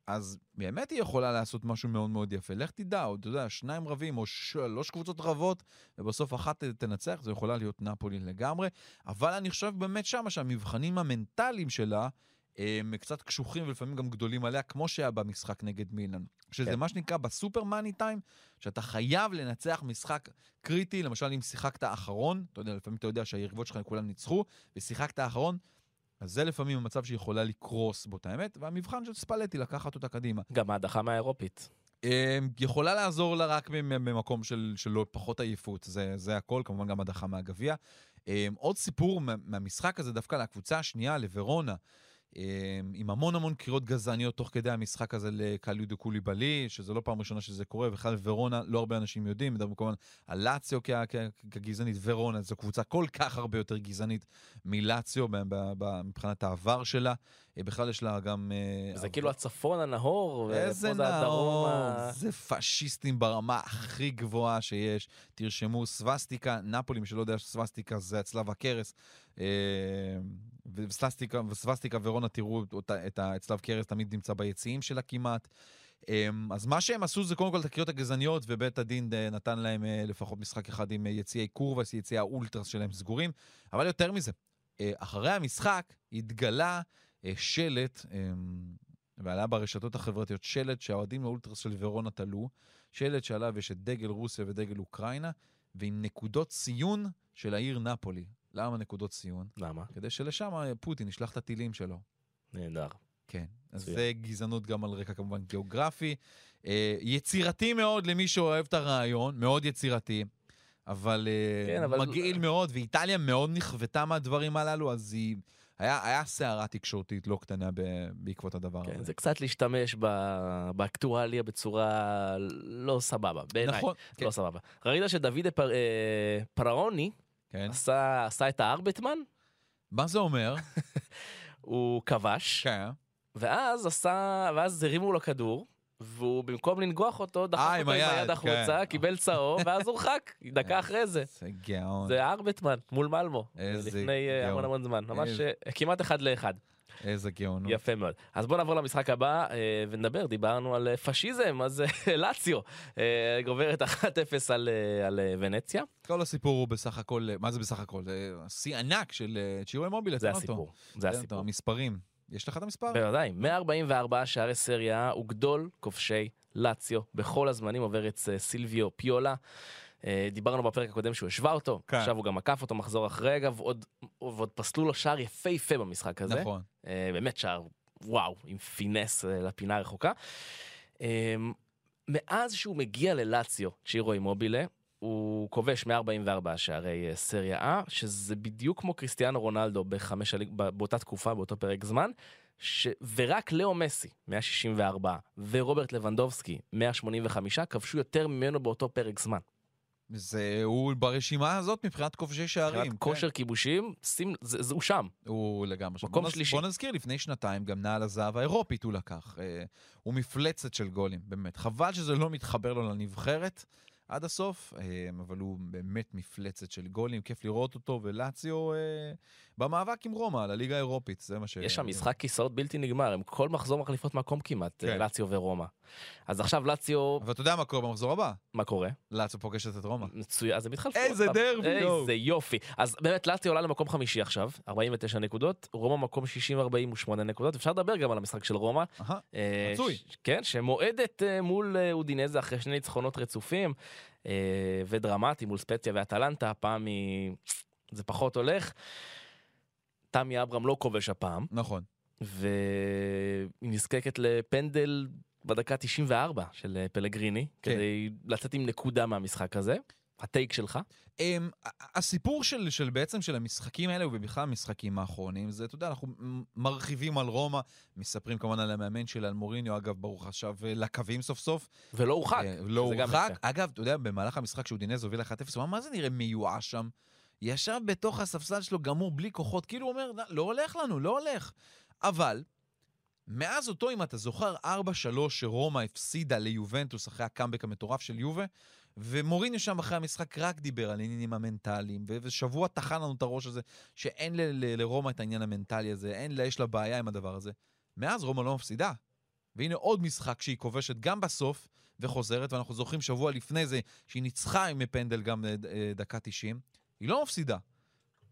אז באמת היא יכולה לעשות משהו מאוד מאוד יפה. לך תדע, או אתה יודע, שניים רבים או שלוש קבוצות רבות, ובסוף אחת תנצח, זו יכולה להיות נפולי לגמרי. אבל אני חושב באמת שמה שהמבחנים המנטליים שלה, הם קצת קשוחים ולפעמים גם גדולים עליה, כמו שהיה במשחק נגד מילאן. שזה כן. מה שנקרא בסופר מאני טיים, שאתה חייב לנצח משחק קריטי, למשל אם שיחקת אחרון, אתה יודע, לפעמים אתה יודע שהיריבות שלך כולם ניצחו, ושיחקת אחרון, אז זה לפעמים המצב שיכולה לקרוס באותה אמת, והמבחן של ספלטי לקחת אותה קדימה. גם ההדחה מהאירופית. אה, יכולה לעזור לה רק ממ- ממקום של, של פחות עייפות, זה, זה הכל, כמובן גם הדחה מהגביע. אה, עוד סיפור מה- מהמשחק הזה דווקא לקבוצה השנייה, לוורונה. אה, עם המון המון קריאות גזעניות תוך כדי המשחק הזה לקליודו קוליבלי, שזה לא פעם ראשונה שזה קורה, בכלל ורונה, לא הרבה אנשים יודעים, מדברים כמובן על לאציו כגזענית, ורונה זו קבוצה כל כך הרבה יותר גזענית מלאציו מבחינת העבר שלה. אה, בכלל יש לה גם... אה, זה כאילו הצפון הנהור, ופה זה הדרום. ה- זה פשיסטים ברמה הכי גבוהה שיש. תרשמו סווסטיקה, נפולי, מי שלא יודע שסווסטיקה זה הצלב הקרס. אה, וסווסטיקה ורונה, תראו אותה, את הצלב קרס תמיד נמצא ביציעים שלה כמעט. אה, אז מה שהם עשו זה קודם כל את הקריאות הגזעניות, ובית הדין אה, נתן להם לפחות משחק אחד עם יציעי קורבס, יציעי האולטרס שלהם סגורים. אבל יותר מזה, אחרי המשחק התגלה שלט, ועלה ברשתות החברתיות שלט שהאוהדים לאולטרס של ורונה תלו, שלט שעליו יש את דגל רוסיה ודגל אוקראינה, ועם נקודות ציון של העיר נפולי. למה נקודות ציון? למה? כדי שלשם פוטין ישלח את הטילים שלו. נהדר. כן. אז. זה גזענות גם על רקע כמובן גיאוגרפי. אה, יצירתי מאוד למי שאוהב את הרעיון, מאוד יצירתי. אבל, אה, כן, אבל- מגעיל מאוד, ואיטליה מאוד נכוותה מהדברים הללו, אז היא... היה, היה סערה תקשורתית לא קטנה בעקבות הדבר כן, הזה. זה קצת להשתמש באקטואליה בצורה לא סבבה, בעיניי. נכון, כן. לא סבבה. ראית שדוד פר- אה, פרעוני כן. עשה עשה את הארבטמן? מה זה אומר? הוא כבש, כן. ואז עשה, ואז הרימו לו כדור, והוא במקום לנגוח אותו, דחף אה, אותו עם היד, החוצה, כן. קיבל צהוב, ואז הורחק, דקה אחרי זה. זה גאון. זה הארבטמן מול מלמו, איזה לפני אה, המון גאון. המון זמן, ממש אה, כמעט אחד לאחד. איזה גאונות. יפה מאוד. אז בוא נעבור למשחק הבא אה, ונדבר, דיברנו על אה, פשיזם, אז אה, לאציו גוברת 1-0 על, על ונציה, כל הסיפור הוא בסך הכל, מה זה בסך הכל? זה שיא ענק של צ'ירו מובילה. זה תן אותו. הסיפור, זה הסיפור. המספרים. יש לך את המספר? בוודאי, 144 שערי סריה הוא גדול כובשי לאציו בכל הזמנים, עובר את סילביו פיולה. אה, דיברנו בפרק הקודם שהוא השווה אותו, כן. עכשיו הוא גם עקף אותו מחזור אחרי, אגב, עוד, ועוד פסלו לו שער יפהפה במשחק הזה. נכון. אה, באמת שער, וואו, עם פינס אה, לפינה הרחוקה. מאז שהוא מגיע ללאציו, צ'ירו אימובילה, הוא כובש 144 שערי סריה A, שזה בדיוק כמו קריסטיאנו רונלדו בחמש באותה תקופה, באותו פרק זמן, ש... ורק לאו מסי, 164, ורוברט לבנדובסקי, 185, כבשו יותר ממנו באותו פרק זמן. זה, הוא ברשימה הזאת מבחינת כובשי שערים. מבחינת כושר כיבושים, שים, זה, זה, הוא שם. כן. הוא לגמרי שם. מקום בוא שלישי. בוא נזכיר, לפני שנתיים גם נעל הזהב האירופית הוא לקח. אה, הוא מפלצת של גולים, באמת. חבל שזה לא מתחבר לו לנבחרת עד הסוף, אה, אבל הוא באמת מפלצת של גולים, כיף לראות אותו, ולאציו אה, במאבק עם רומא על הליגה האירופית, זה מה ש... יש שם משחק כיסאות בלתי נגמר, הם כל מחזור מחליפות מקום כמעט, כן. כן. לאציו ורומא. אז עכשיו לאציו, אבל אתה יודע מה קורה במחזור הבא? מה קורה? לאציו פוגשת את רומא. מצוין, אז הם התחלפו. איזה. דרבי, יואו. איזה יופי. אז באמת לאציו עולה למקום חמישי עכשיו, 49 נקודות, רומא מקום 60-48 נקודות, אפשר לדבר גם על המשחק של רומא. אהה, אה. ש- כן, שמועדת אה, מול אה, אודינזה אחרי שני ניצחונות רצופים אה, ודרמטי מול ספציה ואטלנטה, הפעם היא... זה פחות הולך. תמי אברהם לא כובש הפעם, נכון. והיא נזקקת לפנדל בדקה 94 של אה, פלגריני, כן. כדי לצאת עם נקודה מהמשחק הזה. הטייק שלך? Um, הסיפור של, של בעצם של המשחקים האלה, ובכלל המשחקים האחרונים, זה, אתה יודע, אנחנו מרחיבים על רומא, מספרים כמובן על המאמן שלה, על מוריניו, אגב, ברוך עכשיו אה, לקווים סוף סוף. ולא הורחק. אה, לא הורחק. אגב, אתה יודע, במהלך המשחק שאודינז הוביל 1-0, הוא אמר, מה זה נראה מיואש שם? ישב בתוך הספסל שלו גמור, בלי כוחות, כאילו הוא אומר, "לא, לא הולך לנו, לא הולך. אבל, מאז אותו, אם אתה זוכר, 4-3 שרומא הפסידה ליובנטוס אחרי הקאמבק המטורף של יובה, ומוריניו שם אחרי המשחק רק דיבר על העניינים המנטליים, ושבוע טחן לנו את הראש הזה, שאין לרומא את העניין המנטלי הזה, אין לה, יש לה בעיה עם הדבר הזה. מאז רומא לא מפסידה. והנה עוד משחק שהיא כובשת גם בסוף וחוזרת, ואנחנו זוכרים שבוע לפני זה שהיא ניצחה עם פנדל גם אה, אה, דקה 90, היא לא מפסידה.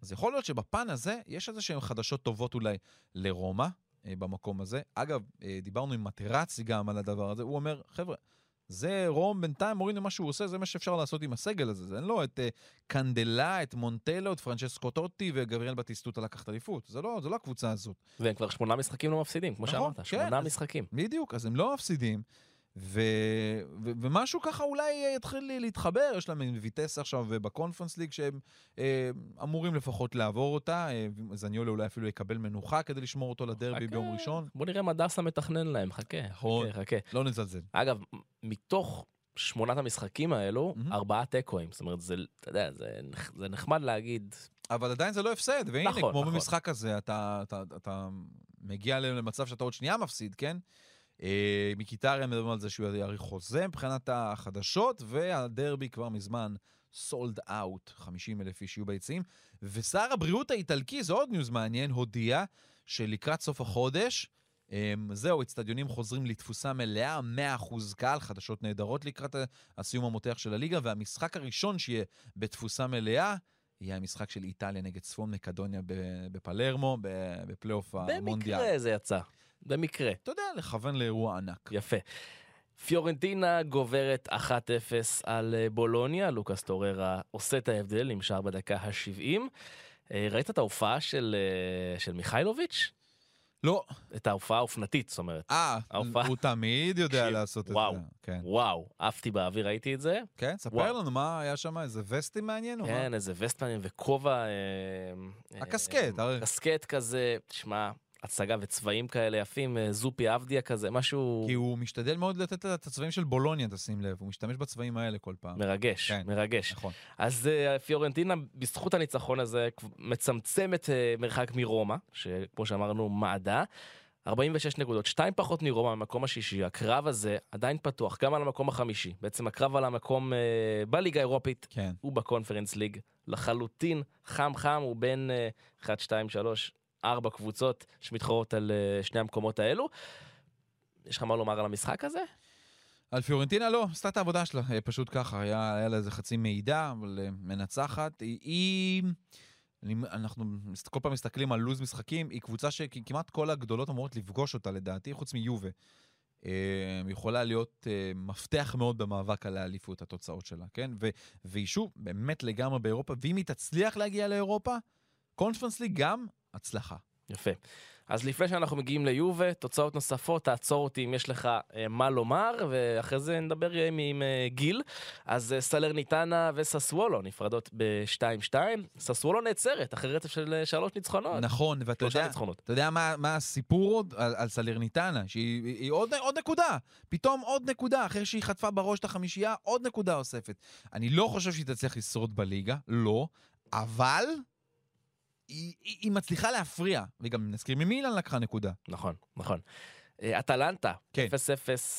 אז יכול להיות שבפן הזה יש איזה שהן חדשות טובות אולי לרומא אה, במקום הזה. אגב, דיברנו עם מטרצי גם על הדבר הזה, הוא אומר, חבר'ה, זה רום בינתיים מוריד למה שהוא עושה, זה מה שאפשר לעשות עם הסגל הזה. זה אין לו את אה, קנדלה, את מונטלו, את פרנצ'סקו טוטי וגבריאל בטיסטוטה לקחת אליפות. זה לא, זה לא הקבוצה הזאת. והם כבר שמונה משחקים לא מפסידים, כמו נכון, שאמרת, כן, שמונה אז- משחקים. בדיוק, אז הם לא מפסידים. ו... ו... ומשהו ככה אולי יתחיל להתחבר, יש להם ויטס עכשיו בקונפרנס ליג שהם אה, אמורים לפחות לעבור אותה, אה, זניולה אולי אפילו יקבל מנוחה כדי לשמור אותו לדרבי חכה. ביום ראשון. בוא נראה מה דסה מתכנן להם, חכה, נכון. חכה, חכה. לא נזלזל. אגב, מתוך שמונת המשחקים האלו, מהמם. ארבעה תיקואים. זאת אומרת, זה, אתה יודע, זה, זה נחמד להגיד, אבל עדיין זה לא הפסד, והנה, נכון, כמו נכון. במשחק הזה, אתה, אתה, אתה מגיע למצב שאתה עוד שנייה מפסיד, כן? אה, מקיטריאן מדברים על זה שהוא יאריך חוזה מבחינת החדשות, והדרבי כבר מזמן sold out, 50 אלף איש יהיו ביציעים. ושר הבריאות האיטלקי, זה עוד news מעניין, הודיע שלקראת סוף החודש, אה, זהו, אצטדיונים חוזרים לתפוסה מלאה, 100% קהל, חדשות נהדרות לקראת הסיום המותח של הליגה, והמשחק הראשון שיהיה בתפוסה מלאה, יהיה המשחק של איטליה נגד צפון מקדוניה בפלרמו, בפלייאוף המונדיאל. במקרה זה יצא. במקרה. אתה יודע, לכוון לאירוע ענק. יפה. פיורנטינה גוברת 1-0 על אה, בולוניה, לוקאס טוררה עושה את ההבדל עם שער בדקה ה-70. ראית את ההופעה של, אה, של מיכאילוביץ'? לא, את ההופעה האופנתית, זאת אומרת. אה, ההופעה. הוא תמיד יודע תקשיב, לעשות את וואו. זה. כן. וואו, עפתי באוויר, ראיתי את זה. כן, ספר וואו. לנו מה היה שם, איזה וסטים מעניין? כן, איזה וסטמן וכובע. אה, אה, הקסקט, הרי. קסקט כזה, תשמע, הצגה וצבעים כאלה יפים, אה, זופי אבדיה כזה, משהו כי הוא משתדל מאוד לתת את הצבעים של בולוניה, תשים לב. הוא משתמש בצבעים האלה כל פעם. מרגש, כן. מרגש. נכון. אז אה, פיורנטינה, בזכות הניצחון הזה, מצמצמת אה, מרחק מרומא, שכמו שאמרנו, מעדה. 46 נקודות, שתיים פחות מרומא במקום השישי, הקרב הזה עדיין פתוח, גם על המקום החמישי. בעצם הקרב על המקום אה, בליגה האירופית כן. הוא בקונפרנס ליג. לחלוטין חם חם, הוא בין אה, 1, 2, 3, 4 קבוצות שמתחרות על אה, שני המקומות האלו. יש לך מה לומר על המשחק הזה? על פיורנטינה לא, עשתה את העבודה שלה, אה, פשוט ככה, היה, היה לה איזה חצי מידע, אבל אה, מנצחת. היא, היא אני, אנחנו כל פעם מסתכלים על לו"ז משחקים, היא קבוצה שכמעט כל הגדולות אמורות לפגוש אותה לדעתי, חוץ מיובה. אה, יכולה להיות מפתח מאוד במאבק על האליפות, התוצאות שלה, כן? ו, והיא שוב, באמת לגמרי באירופה, ואם היא תצליח להגיע לאירופה, קונפרנס ליג גם הצלחה. יפה. אז לפני שאנחנו מגיעים ליובה, תוצאות נוספות, תעצור אותי אם יש לך אה, מה לומר, ואחרי זה נדבר עם, עם אה, גיל. אז אה, סלרניטנה וססוולו נפרדות ב-2-2. ססוולו נעצרת אחרי רצף של אה, שלוש ניצחונות. נכון, ואתה יודע, ניצחונות. אתה יודע מה, מה הסיפור עוד על, על סלרניטנה? שהיא היא, היא עוד, עוד נקודה, פתאום עוד נקודה, אחרי שהיא חטפה בראש את החמישייה, עוד נקודה אוספת. אני לא חושב שהיא תצליח לשרוד בליגה, לא, אבל היא, היא, היא מצליחה להפריע, וגם נזכיר ממילן לקחה נקודה. נכון, נכון. אה, אטלנטה, כן.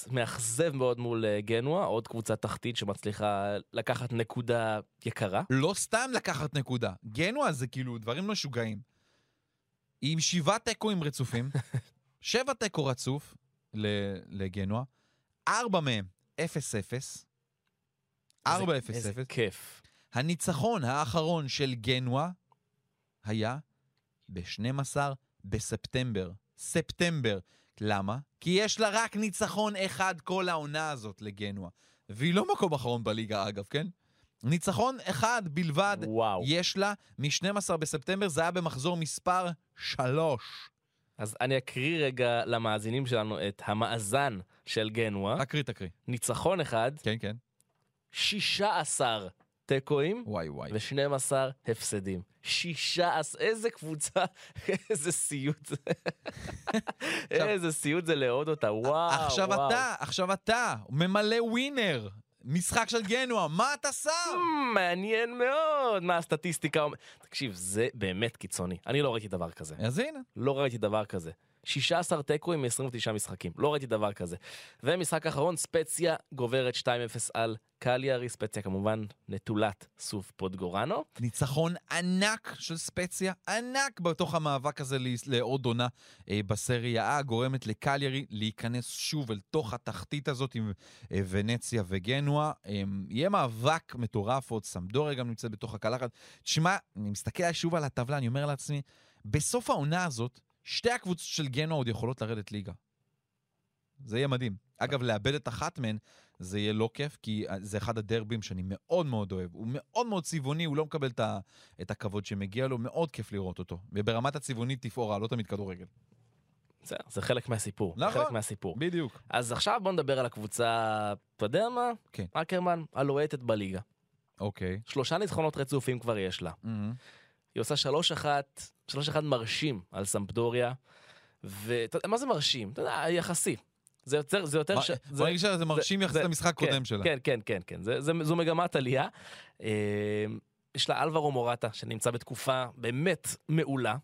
0-0, מאכזב מאוד מול אה, גנואה, עוד קבוצה תחתית שמצליחה לקחת נקודה יקרה. לא סתם לקחת נקודה, גנואה זה כאילו דברים משוגעים. היא עם שבעה תיקואים רצופים, שבע תיקו רצוף ל- לגנואה, ארבע מהם 0-0, 4-0-0. איזה- איזה כיף. הניצחון האחרון של גנואה היה ב-12 בספטמבר. ספטמבר. למה? כי יש לה רק ניצחון אחד כל העונה הזאת לגנואה. והיא לא מקום אחרון בליגה, אגב, כן? ניצחון אחד בלבד וואו. יש לה מ-12 בספטמבר, זה היה במחזור מספר 3. אז אני אקריא רגע למאזינים שלנו את המאזן של גנואה. תקריא, תקריא. ניצחון אחד, כן, כן. 16 תיקואים וואי, וואי. ו-12 הפסדים. 16, איזה קבוצה, איזה סיוט זה. איזה סיוט זה לאהוד אותה, וואו, עכשיו וואו. אתה, עכשיו אתה, ממלא ווינר. משחק של גנואה, מה אתה שם? Hmm, מעניין מאוד מה הסטטיסטיקה אומרת. תקשיב, זה באמת קיצוני. אני לא ראיתי דבר כזה. אז הנה. לא ראיתי דבר כזה. 16 תיקואים מ-29 משחקים, לא ראיתי דבר כזה. ומשחק אחרון, ספציה גוברת 2-0 על קליארי, ספציה כמובן נטולת סוף פוטגורנו. ניצחון ענק של ספציה, ענק בתוך המאבק הזה לעוד עונה אה, בסריה A, גורמת לקליירי להיכנס שוב אל תוך התחתית הזאת עם אה, ונציה וגנואה. אה, יהיה מאבק מטורף, עוד סמדוריה גם נמצאת בתוך הקלחת. תשמע, אני מסתכל שוב על הטבלה, אני אומר לעצמי, בסוף העונה הזאת, שתי הקבוצות של גנואה עוד יכולות לרדת ליגה. זה יהיה מדהים. אגב, לאבד את אחת מהן, זה יהיה לא כיף, כי זה אחד הדרבים שאני מאוד מאוד אוהב. הוא מאוד מאוד צבעוני, הוא לא מקבל את, ה, את הכבוד שמגיע לו, מאוד כיף לראות אותו. וברמת הצבעונית תפאורה, לא תמיד כדורגל. זה, זה חלק מהסיפור. נכון. חלק מהסיפור. בדיוק. אז עכשיו בוא נדבר על הקבוצה, אתה יודע מה? כן. אקרמן, הלוהטת בליגה. אוקיי. שלושה ניצחונות רצופים כבר יש לה. מהמם. היא עושה 3-1, 3-1 מרשים על סמפדוריה. ואתה יודע, מה זה מרשים? אתה יודע, יחסי. זה יותר, זה יותר... מה- ש... בוא נגיד שזה מרשים יחסית למשחק כן, קודם שלה. כן, כן, כן, כן. זה, זה, זו מגמת עלייה. אה, יש לה אלברו מורטה, שנמצא בתקופה באמת מעולה.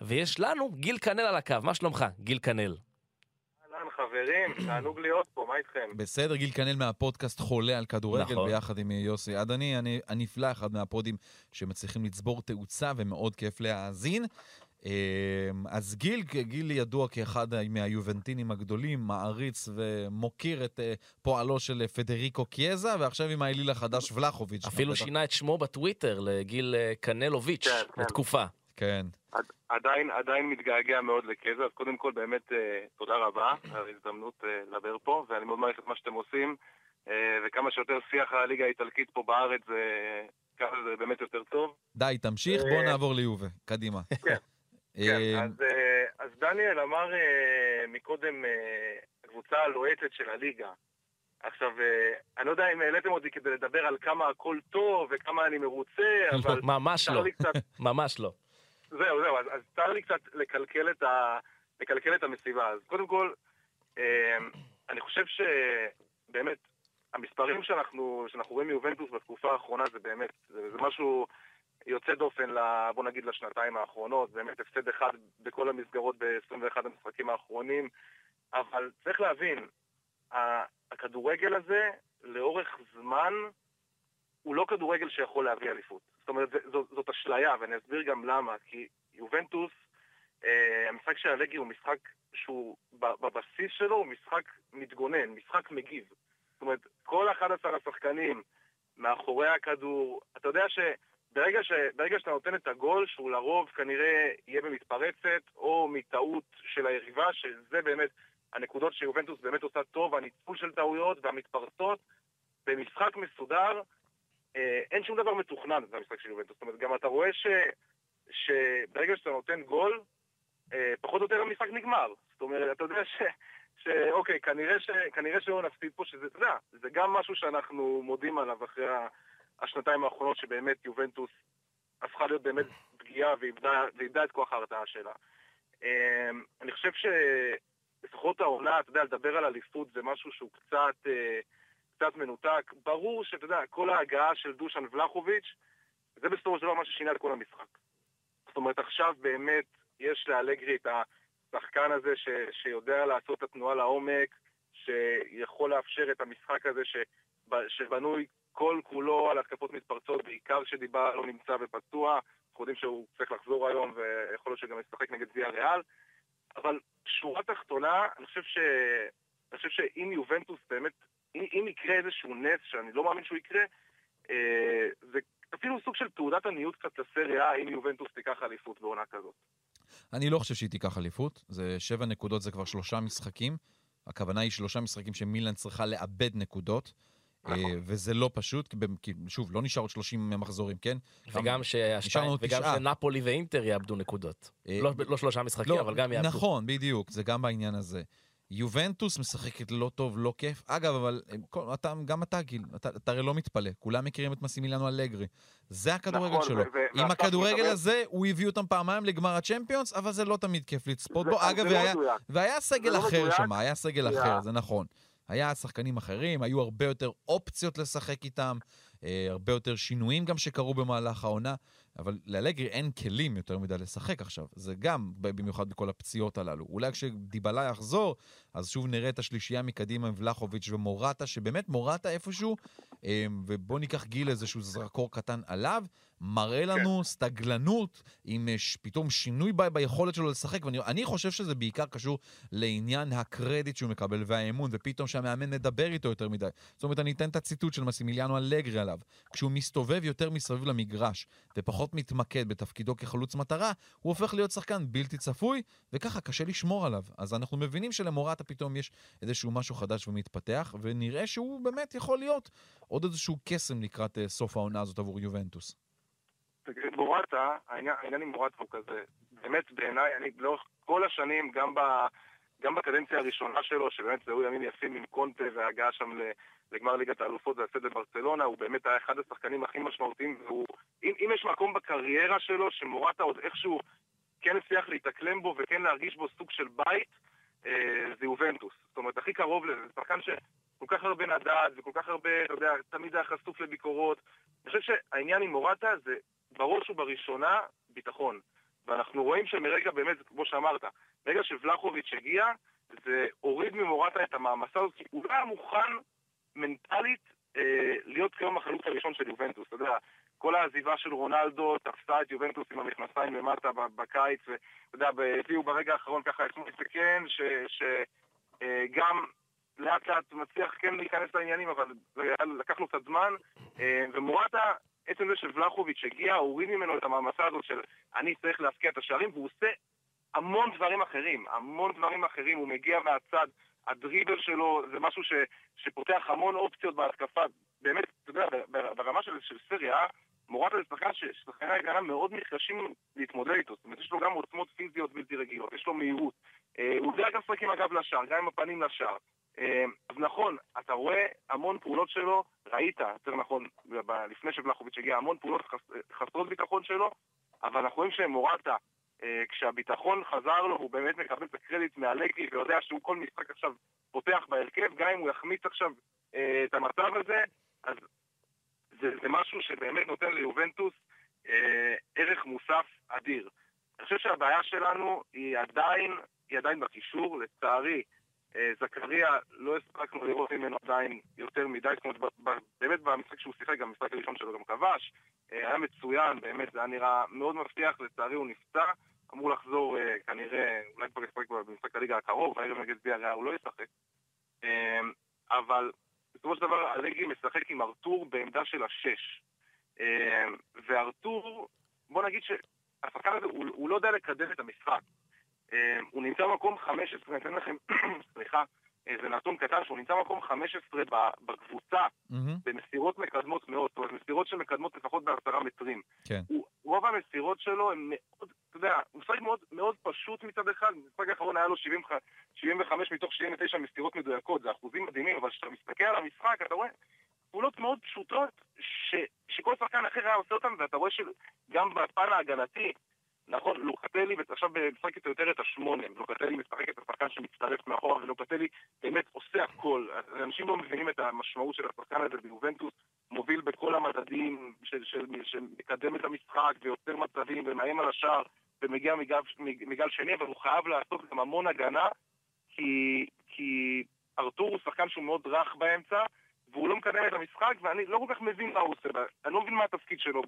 ויש לנו גיל כנל על הקו. מה שלומך, גיל כנל? חברים, תענוג להיות פה, מה איתכם? בסדר, גיל כנל מהפודקאסט חולה על כדורגל, נכון. ביחד עם יוסי עדני, אני- הנפלא, אחד מהפודים שמצליחים לצבור תאוצה ומאוד כיף להאזין. אמ, אז גיל, גיל ידוע כאחד מהיובנטינים הגדולים, מעריץ ומוקיר את אה, פועלו של פדריקו קיאזה, ועכשיו עם האליל החדש ולחוביץ'. אפילו שינה את שמו בטוויטר לגיל אה, קנלוביץ', כן, כן. לתקופה. כן. עד- עדיין, עדיין מתגעגע מאוד לקזע, אז קודם כל באמת אה, תודה רבה על ההזדמנות אה, לדבר פה, ואני מאוד מעריך את מה שאתם עושים, אה, וכמה שיותר שיח הליגה האיטלקית פה בארץ, זה, ככה זה באמת יותר טוב. די, תמשיך, בוא נעבור ליובה. קדימה. כן, כן, אז, אז דניאל אמר מקודם הקבוצה הלוהטת של הליגה. עכשיו, אני לא יודע אם העליתם אותי כדי לדבר על כמה הכל טוב וכמה אני מרוצה, אבל ממש לא, ממש לא. זהו, זהו, אז, אז צר לי קצת לקלקל את, ה, לקלקל את המסיבה. אז קודם כל, אה, אני חושב שבאמת, המספרים שאנחנו, שאנחנו רואים מיובנטוס בתקופה האחרונה זה באמת, זה, זה משהו יוצא דופן, ל, בוא נגיד, לשנתיים האחרונות. באמת הפסד אחד בכל המסגרות ב-21 המשחקים האחרונים. אבל צריך להבין, הכדורגל הזה, לאורך זמן, הוא לא כדורגל שיכול להביא אליפות. זאת אומרת, זאת, זאת אשליה, ואני אסביר גם למה. כי יובנטוס, אה, המשחק של אלגי הוא משחק שהוא, בבסיס שלו הוא משחק מתגונן, משחק מגיב. זאת אומרת, כל 11 השחקנים מאחורי הכדור, אתה יודע שברגע ש, ברגע שאתה נותן את הגול, שהוא לרוב כנראה יהיה במתפרצת, או מטעות של היריבה, שזה באמת הנקודות שיובנטוס באמת עושה טוב, הניצול של טעויות והמתפרצות, במשחק מסודר, אין שום דבר מתוכנן במשחק של יובנטוס. זאת אומרת, גם אתה רואה ש, שברגע שאתה נותן גול, אה, פחות או יותר המשחק נגמר. זאת אומרת, אתה יודע ש... שאוקיי, כנראה, ש, כנראה שלא נפסיד פה, שזה, אתה יודע, זה גם משהו שאנחנו מודים עליו אחרי השנתיים האחרונות, שבאמת יובנטוס הפכה להיות באמת פגיעה ואיבדה את כוח ההרתעה שלה. אה, אני חושב שלפחות העונה, אתה יודע, לדבר על אליפות זה משהו שהוא קצת, אה, קצת מנותק. ברור שאתה יודע, כל ההגעה של דושן ולחוביץ', זה בסופו של דבר מה ששינה את כל המשחק. זאת אומרת, עכשיו באמת יש לאלגרי את השחקן הזה ש, שיודע לעשות את התנועה לעומק, שיכול לאפשר את המשחק הזה ש, שבנוי כל כולו על התקפות מתפרצות, בעיקר כשדיבה לא נמצא ופצוע. אנחנו יודעים שהוא צריך לחזור היום ויכול להיות שגם ישחק נגד ויה ריאל. אבל שורה תחתונה, אני חושב, ש... אני חושב שאם יובנטוס באמת, אם, אם יקרה איזשהו נס, שאני לא מאמין שהוא יקרה, אה, זה אפילו סוג של תעודת עניות קצת לסריה, אם יובנטוס תיקח אליפות בעונה כזאת. אני לא חושב שהיא תיקח אליפות, זה שבע נקודות, זה כבר שלושה משחקים. הכוונה היא שלושה משחקים שמילן צריכה לאבד נקודות, נכון. אה, וזה לא פשוט, כי שוב, לא נשאר עוד 30 מחזורים, כן? וגם שהשתיים- וגם. שנפולי ואינטר יאבדו נקודות. אה, לא- לא שלושה משחקים, אבל גם יאבדו. נכון, בדיוק, זה גם בעניין הזה. יובנטוס משחקת לא טוב, לא כיף. אגב, אבל אה, כל, אתה, גם אתה, גיל, אתה, אתה הרי לא מתפלא. כולם מכירים את מסימילנו אלגרי. זה הכדורגל נכון, שלו. ו- עם הכדורגל מדבר- הזה, הוא הביא אותם פעמיים לגמר הצ'מפיונס, אבל זה לא תמיד כיף לצפות זה- בו. אז אגב, זה לא והיה. והיה סגל לא אחר. שם, היה סגל שנייה. אחר, זה נכון. היה שחקנים אחרים, היו הרבה יותר אופציות לשחק איתם, אה, הרבה יותר שינויים גם שקרו במהלך העונה. אבל לאלגרי אין כלים יותר מדי לשחק עכשיו. זה גם, במיוחד בכל הפציעות הללו. אולי כשדיבלה יחזור, אז שוב נראה את השלישייה מקדימה עם ולחוביץ' ומורטה, שבאמת מורטה איפשהו, אה, ובוא ניקח גיל איזשהו זרקור קטן עליו, מראה לנו כן. סטגלנות עם אה. פתאום שינוי ב... ביכולת שלו לשחק, ואני חושב שזה בעיקר קשור לעניין הקרדיט שהוא מקבל והאמון, ופתאום שהמאמן מדבר איתו יותר מדי. זאת אומרת, אני אתן את הציטוט של מסימיליאנו אלגרי עליו. כשהוא מסתובב יותר מסביב למגרש, ופחות מתמקד בתפקידו כחלוץ מטרה, הוא הופך להיות שחקן בלתי צפוי, וככה קשה לשמור עליו. אז אנחנו מבינים שלמורטה פתאום יש איזשהו משהו חדש ומתפתח, ונראה שהוא באמת יכול להיות עוד איזשהו קסם לקראת uh, סוף העונה הזאת עבור יובנטוס. מורטה, העניין, עם מורטה הוא כזה, באמת בעיניי, אני לאורך כל השנים, גם, ב, גם בקדנציה הראשונה שלו, שבאמת זהו ימים יפים עם קונטה וההגעה שם לגמר ליגת האלופות והסד בברצלונה, הוא באמת היה אחד השחקנים הכי משמעותיים, והוא, אם, אם יש מקום בקריירה שלו שמורטה עוד איכשהו כן הצליח להתאקלם בו וכן להרגיש בו סוג של בית, אה, זה יובנטוס. זאת אומרת, הכי קרוב לזה, זה שחקן שכל כך הרבה נדד וכל כך הרבה, אתה יודע, תמיד היה חשוף לביקורות. אני חושב שהעניין עם מורטה זה בראש ובראשונה ביטחון. ואנחנו רואים שמרגע באמת, כמו שאמרת, ברגע שוולחוביץ' הגיע, זה הוריד ממורטה את המעמסה הזאת, כי הוא לא היה מוכן מנטלית אה, להיות כיום החלוץ הראשון של יובנטוס. אתה יודע, כל העזיבה של רונלדו תפסה את יובנטוס עם המכנסיים למטה בקיץ, ואתה יודע, הביאו ברגע האחרון ככה את מויסקן, שגם אה, לאט לאט מצליח כן להיכנס לעניינים, אבל לקח לו קצת זמן, אה, ומורטה עצם זה שוולחוביץ' הגיע, הוריד ממנו את המעמסה הזאת של אני צריך להפקיע את השערים, והוא עושה המון דברים אחרים, המון דברים אחרים, הוא מגיע מהצד, הדריבל שלו זה משהו ש, שפותח המון אופציות בהתקפה, באמת, אתה יודע, ברמה של, של סריה, זה שחקן ששחקני ההגנה מאוד נחלשים להתמודד איתו, זאת אומרת, יש לו גם עוצמות פיזיות בלתי רגילות, יש לו מהירות, אה, הוא יודע גם לשחק עם הגב לשער, גם עם הפנים לשער. אה, אז נכון, אתה רואה המון פעולות שלו, ראית, יותר נכון, לפני שבלחוביץ' הגיע, המון פעולות חסרות ביטחון שלו, אבל אנחנו רואים שמורטה, אה, כשהביטחון חזר לו, הוא באמת מקבל את הקרדיט מאלגרי ויודע שהוא כל משחק עכשיו פותח בהרכב, גם אם הוא יחמיץ עכשיו את המצב הזה, אז זה, זה משהו שבאמת נותן ליובנטוס ערך מוסף אדיר. אני חושב שהבעיה שלנו היא עדיין, היא עדיין בקישור, לצערי. אה, זכריה, לא הספקנו לראות ממנו עדיין יותר מדי, זאת אומרת, באמת במשחק שהוא שיחק, גם במשחק הראשון שלו גם כבש, אה, היה מצוין, באמת, זה היה נראה מאוד מבטיח, לצערי הוא נפצע, אמור לחזור אה, כנראה, אולי כבר ישחק במשחק הליגה הקרוב, הערב נגד ביה ריאה הוא לא ישחק. אבל בסופו של דבר אלגרי משחק עם ארתור בעמדה של השש. וארתור, בוא נגיד שהשחקן הזה, הוא, הוא לא יודע לקדם את המשחק. אה, הוא נמצא במקום 15, אני אתן לכם, סליחה, זה נתון קטן, שהוא נמצא במקום 15 בקבוצה, במסירות מקדמות מאוד, זאת אומרת, מסירות שמקדמות לפחות בעשרה מטרים. כן. רוב המסירות שלו הן מאוד, אתה יודע, הוא משחק מאוד, מאוד פשוט מצד אחד, במשחק האחרון היה לו 70, 75 מתוך 79 מסירות מדויקות, זה אחוזים מדהימים, אבל כשאתה מסתכל על המשחק, אתה רואה פעולות מאוד פשוטות, ש, שכל שחקן אחר היה עושה אותן, ואתה רואה שגם בפן ההגנתי, נכון, לוקטלי, ועכשיו משחקת יותר את השמונה, לוקטלי משחק את השחקן שמצטרף מאחורה, ולוקטלי באמת עושה הכל. אנשים לא מבינים את המשמעות של השחקן הזה ביובנטוס, מוביל בכל המדדים של, של, של, של מקדם את המשחק, ויוצר מצבים, ומאיים על השער, ומגיע מגל, מגל שני, אבל הוא חייב לעשות גם המון הגנה, כי, כי ארתור הוא שחקן שהוא מאוד רך באמצע, והוא לא מקדם את המשחק, ואני לא כל כך מבין מה הוא עושה, אני לא מבין מה התפקיד שלו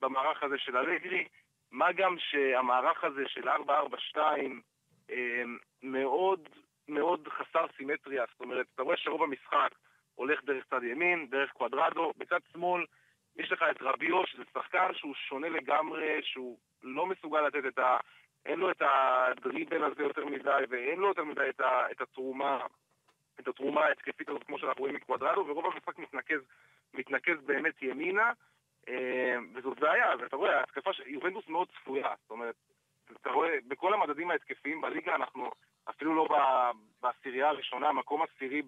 במערך הזה של אלגרי. מה גם שהמערך הזה של 4-4-2 אמ, מאוד מאוד חסר סימטריה, זאת אומרת, אתה רואה שרוב המשחק הולך דרך צד ימין, דרך קוואדרדו, בצד שמאל יש לך את רביו, שזה שחקן שהוא שונה לגמרי, שהוא לא מסוגל לתת את ה... אין לו את הדריבל הזה יותר מדי, ואין לו יותר מדי את, ה... את התרומה, את התרומה ההתקפית הזאת כמו שאנחנו רואים מקוואדרדו, ורוב המשחק מתנקז, מתנקז באמת ימינה. אה, וזאת בעיה, ואתה רואה, ההתקפה של יובנטוס מאוד צפויה, זאת אומרת, אתה רואה, בכל המדדים ההתקפיים בליגה אנחנו אפילו לא בעשירייה הראשונה, מקום עשירי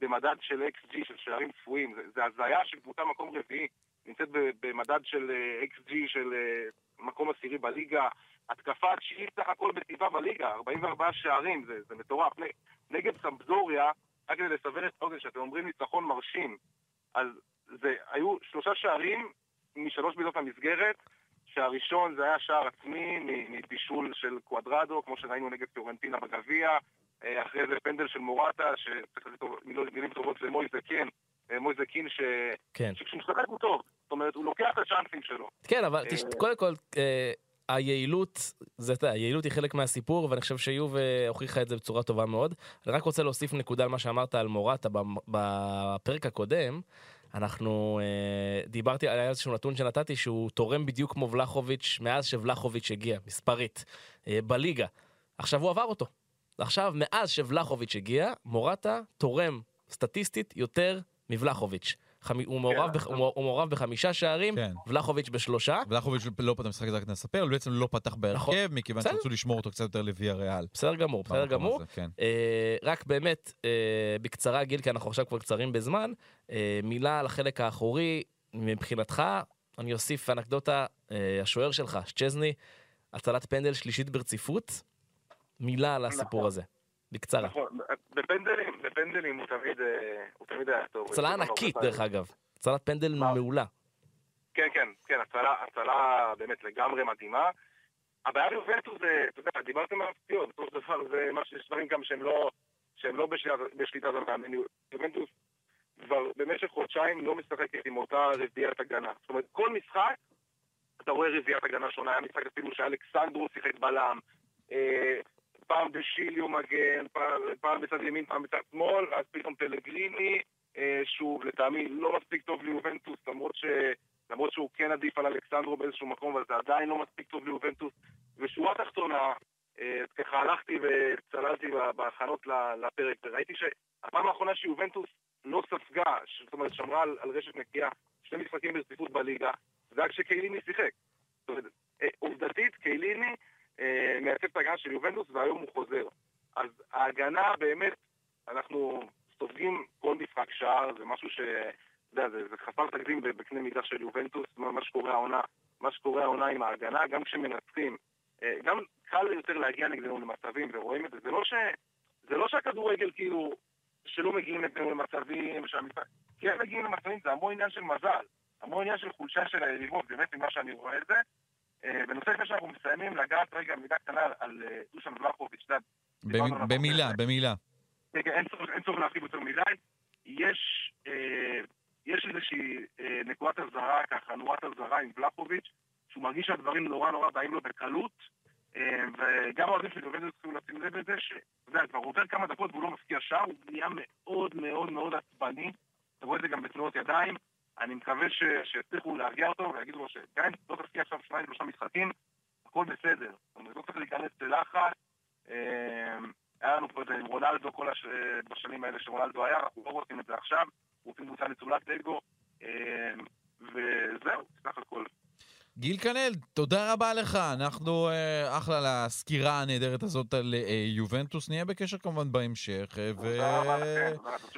במדד של XG, של שערים צפויים, זה, הזיה של קבוצה מקום רביעי, נמצאת במדד של אה, XG של אה, מקום עשירי בליגה, התקפה התשיעית סך הכל בטבעה בליגה, 44 שערים, זה, זה מטורף. נגד סמפדוריה, רק כדי לסבר את האוזן, שאתם אומרים ניצחון מרשים, אז זה היו שלושה שערים משלוש בעיטות המסגרת, שהראשון זה היה שער עצמי מבישול של קוואדרדו, כמו שראינו נגד פיורנטינה בגביע, אה, אחרי זה פנדל של מורטה, שצריך לתת טוב- מילים טובות למויזה אה, מויזה קין ש... כן. שכשהוא משחק הוא טוב, זאת אומרת, הוא לוקח את הצ'אנסים שלו. כן, אבל תש... אה, קודם כל, היעילות, זה, אתה היעילות היא חלק מהסיפור, ואני חושב שיוב הוכיחה את זה בצורה טובה מאוד. אני רק רוצה להוסיף נקודה על מה שאמרת על מורטה בפרק הקודם. אנחנו, אה, דיברתי על איזשהו נתון שנתתי שהוא תורם בדיוק כמו ולחוביץ' מאז שוולחוביץ' הגיע, מספרית, אה, בליגה. עכשיו הוא עבר אותו. עכשיו, מאז שוולחוביץ' הגיע, מורטה תורם סטטיסטית יותר מבלחוביץ'. חמ... הוא, מעורב בח... הוא הוא מעורב בחמישה שערים, כן. ולחוביץ' בשלושה. ולחוביץ' לא פתח משחק, זה רק נספר, הוא בעצם לא פתח בהרכב, נכון. מכיוון. שרצו לשמור אותו קצת יותר לוויה ריאל. בסדר גמור, בסדר גמור. הזה, כן. אה, רק באמת, אה, בקצרה גיל, כי אנחנו עכשיו כבר קצרים בזמן, אה, מילה על החלק האחורי, מבחינתך, אני אוסיף אנקדוטה, אה, השוער שלך, שצ'זני, הצלת פנדל שלישית ברציפות, מילה על הסיפור נכון. הזה, בקצרה. נכון, בפנדלים, בפנדלים הוא תמיד, אה, הוא תמיד היה טוב. הצלה ענקית, דרך אגב. הצלת פנדל? מעולה. כן, כן, כן, הצלה, הצלה באמת לגמרי מדהימה. הבעיה ביובנטוס זה, אתה יודע, דיברתם על הפציעות, בסופו של דבר זה מה שיש דברים גם שהם לא, שהם לא בשליטה, בשליטת המאמן. יובנטוס כבר במשך חודשיים לא משחקת עם אותה רביעיית הגנה. זאת אומרת, כל משחק אתה רואה רביעיית הגנה שונה. היה משחק אפילו שאלכסנדרו שיחק בלם, פעם בשיליו מגן, פעם, בצד ימין, פעם בצד שמאל, ואז פתאום פלגריני, אה, שהוא לטעמי לא מספיק טוב ליובנטוס, למרות ש... למרות שהוא כן עדיף על אלכסנדרו באיזשהו מקום, אבל זה עדיין לא מספיק טוב ליובנטוס. ושורה תחתונה, אה, ככה הלכתי וצללתי בהכנות לפרק, וראיתי שהפעם האחרונה שיובנטוס לא ספגה, זאת אומרת שמרה על, על רשת נקייה, שני משחקים ברציפות בליגה, זה היה כשקייליני שיחק. זאת אומרת, אה, עובדתית, קייליני אה, מייצב את ההגנה של יובנטוס, והיום הוא חוזר. אז ההגנה באמת, אנחנו סופגים כל משחק שער, זה משהו ש... אתה יודע, זה, חסר תקדים בקנה מידה של יובנטוס, מה, מה שקורה העונה, מה שקורה העונה עם ההגנה, גם כשמנצחים. אה, גם קל יותר להגיע נגדנו למצבים, ורואים את זה. זה לא, ש, זה לא שהכדורגל כאילו, שלא מגיעים נגדנו למצבים, שהמשחק... כן מגיעים למצבים, זה המון עניין של מזל. המון עניין של חולשה של היריבות, באמת ממה שאני רואה את זה. אה, בנושא לפני שאנחנו מסיימים, לגעת רגע מילה קטנה על אה, דושן ולחוביץ', במילה. במילה. כן, כן, אין צורך- להרחיב יותר מדי. יש, אה, יש איזושהי נקודת אזהרה, ככה, נורת אזהרה עם ולחוביץ', שהוא מרגיש שהדברים נורא נורא באים לו בקלות, וגם האוהדים של יובנטוס צריכים לשים לב לזה, יודע, כבר עובר כמה דקות והוא לא מפקיע שער, הוא נהיה מאוד מאוד מאוד עצבני, אתה רואה את זה גם בתנועות ידיים, אני מקווה שיצליחו להרגיע אותו ויגידו לו שגם אם לא תפקיע עכשיו שניים שלושה משחקים, הכל בסדר. זאת אומרת, לא צריך להיכנס ללחץ. אה, היה לנו פה את זה עם רונלדו כל הש... בשנים האלה שרונלדו היה, אנחנו לא רוצים את זה עכשיו, רוצים קבוצה נטולת אגו, אה, וזהו, סך הכל. גיל כנל, תודה רבה לך. אנחנו אה, אחלה לסקירה הנהדרת הזאת על אה, יובנטוס. נהיה בקשר כמובן בהמשך, אה,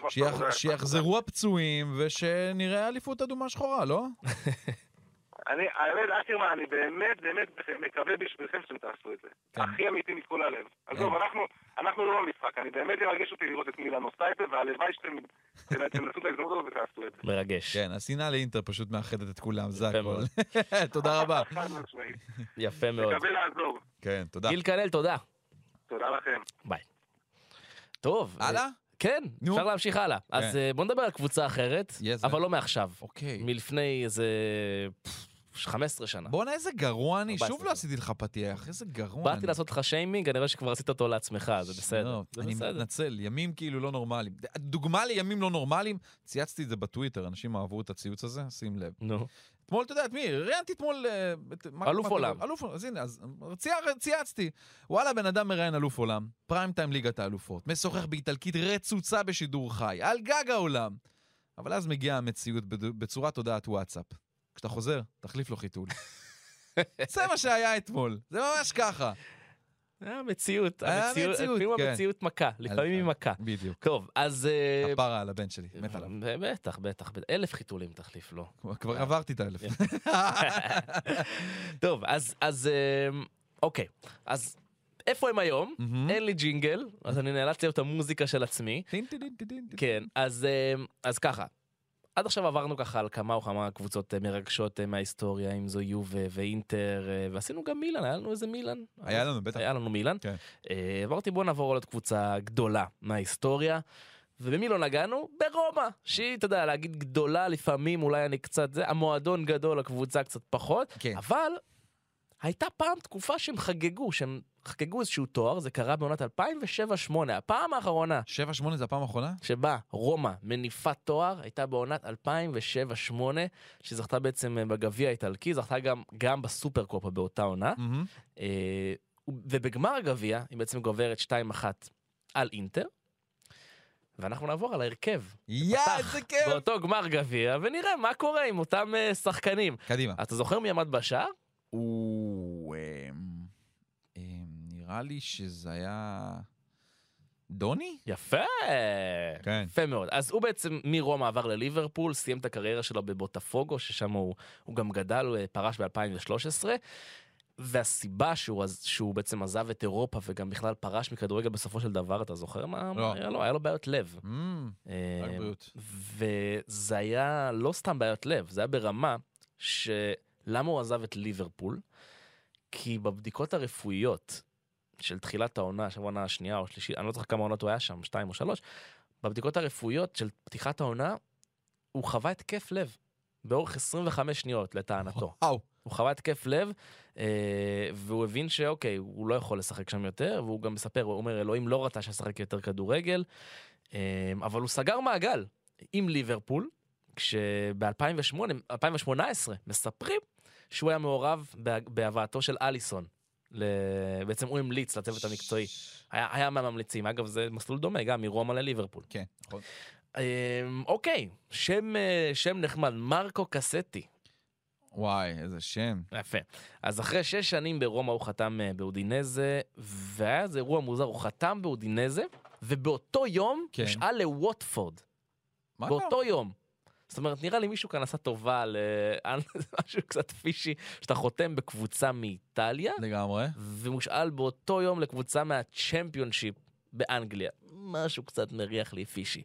ושיח- תודה. שיחזרו הפצועים ושנראה אליפות אדומה שחורה, לא? אני, האמת, אקרמן, אני באמת באמת מקווה בשבילכם שאתם תעשו את זה. כן. הכי אמיתי מכל הלב. עזוב, אנחנו, אנחנו לא במשחק, אני באמת ירגש אותי לראות את מילאנו סטייפה, והלוואי שאתם תנצלו את ההזדמנות הזאת ותעשו את זה. מרגש. כן, השנאה לאינטר פשוט מאחדת את כולם, זה. מאוד. תודה רבה. יפה מאוד. מקווה לעזור. כן, תודה. גיל כנל, תודה. תודה לכם. ביי. טוב. אה, הלאה? כן, נו. אפשר להמשיך הלאה. אז אה, בוא נדבר על קבוצה אחרת, Yes, אבל. לא מעכשיו. אוקיי. מלפני איזה 15 שנה. בואנה, איזה גרוע אני. 14 שוב לא עשיתי לך פתיח, איזה גרוע אני. באתי לעשות לך שיימינג, אני רואה שכבר עשית אותו לעצמך, זה בסדר. לא, זה אני בסדר. מתנצל, ימים כאילו לא נורמליים. דוגמה לימים לא נורמליים, צייצתי את זה בטוויטר, אנשים אהבו את הציוץ הזה, שים לב. נו, אתמול, אתה יודע, את מי? ראיינתי אתמול... אה, אלוף עולם. אלוף עולם, אז הנה, אז צייצתי. וואלה, בן אדם מראיין אלוף עולם, פריים טיים ליגת האלופות, משוחח באיטלקית רצוצה בשידור חי, על גג העולם. אבל אז מגיעה המציאות בצורת הודעת וואטסאפ. כשאתה חוזר, תחליף לו חיתול. זה מה שהיה אתמול, זה ממש ככה. היה מציאות, היה המציאות, מציאות, לפעמים כן. המציאות מכה, לפעמים היא מכה. בדיוק. טוב, אז... אה, הפרה על הבן שלי, מת עליו. בטח, בטח, בטח. אלף חיתולים תחליף לו. כבר עברתי את האלף. טוב, אז, אז, אה, אוקיי. אז איפה הם היום? אין לי ג'ינגל, אז אני נאלץ להיות המוזיקה של עצמי. כן, אה, אז ככה. עד עכשיו עברנו ככה על כמה או כמה קבוצות אה, מרגשות אה, מההיסטוריה, אם זו יובה ואינטר, אה, ועשינו גם מילאן, היה לנו איזה מילאן. היה לנו, בטח. היה לנו מילאן. כן. אמרתי בוא נעבור על עוד קבוצה גדולה מההיסטוריה. ובמי לא נגענו? ברומא, שהיא, אתה יודע, להגיד גדולה לפעמים, אולי אני קצת זה, המועדון גדול, הקבוצה קצת פחות, כן. אבל הייתה פעם תקופה שהם חגגו, שהם חגגו איזשהו תואר, זה קרה בעונת 2007-2008, הפעם האחרונה 7-8 זה הפעם האחרונה? שבה רומא מניפה תואר הייתה בעונת 2007-2008, שזכתה בעצם אה, בגביע האיטלקי, זכתה גם, גם בסופר קופה באותה עונה, מהמם. אה, ובגמר הגביע היא בעצם גוברת 2-1 על אינטר. ואנחנו נעבור על ההרכב. יא, איזה כיף! באותו גמר גביע, ונראה מה קורה עם אותם אה, שחקנים. קדימה. אתה זוכר מי עמד בשער? הוא... אמ, אמ, נראה לי שזה היה... דוני? יפה! כן. יפה מאוד. אז הוא בעצם מרומא עבר לליברפול, סיים את הקריירה שלו בבוטפוגו, ששם הוא, הוא גם גדל, הוא אה, פרש ב-2013. והסיבה שהוא, שהוא בעצם עזב את אירופה וגם בכלל פרש מכדורגל בסופו של דבר, אתה זוכר מה, לא. היה לו? היה לו בעיות לב. רק אה, בריאות. וזה היה לא סתם בעיות לב, זה היה ברמה שלמה הוא עזב את ליברפול? כי בבדיקות הרפואיות של תחילת העונה, עכשיו העונה השנייה או השלישית, אני לא זוכר כמה עונות הוא היה שם, שתיים או שלוש, בבדיקות הרפואיות של פתיחת העונה, הוא חווה התקף לב באורך 25 שניות לטענתו. וואו. הוא חווה התקף לב, אה, והוא הבין שאוקיי, הוא לא יכול לשחק שם יותר, והוא גם מספר, הוא אומר, אלוהים לא רצה שאשחק יותר כדורגל, אה, אבל הוא סגר מעגל עם ליברפול, כשב-2008, 2018, מספרים שהוא היה מעורב בה- בהבאתו של אליסון. ל... בעצם הוא המליץ לצוות המקצועי, היה, היה מהממליצים, אגב זה מסלול דומה גם מרומא לליברפול. כן, נכון. אה, אוקיי, שם, אה, שם נחמד, מרקו קסטי. וואי, איזה שם. יפה. אז אחרי שש שנים ברומא הוא חתם אה, באודינזה, והיה איזה אירוע מוזר, הוא חתם באודינזה, ובאותו יום כן. הושאל לווטפורד. מה באותו יום. זאת אומרת, נראה לי מישהו כאן עשה טובה למשהו קצת פישי, שאתה חותם בקבוצה מאיטליה, לגמרי. ומושאל באותו יום לקבוצה מהצ'מפיונשיפ באנגליה. משהו קצת מריח לי פישי.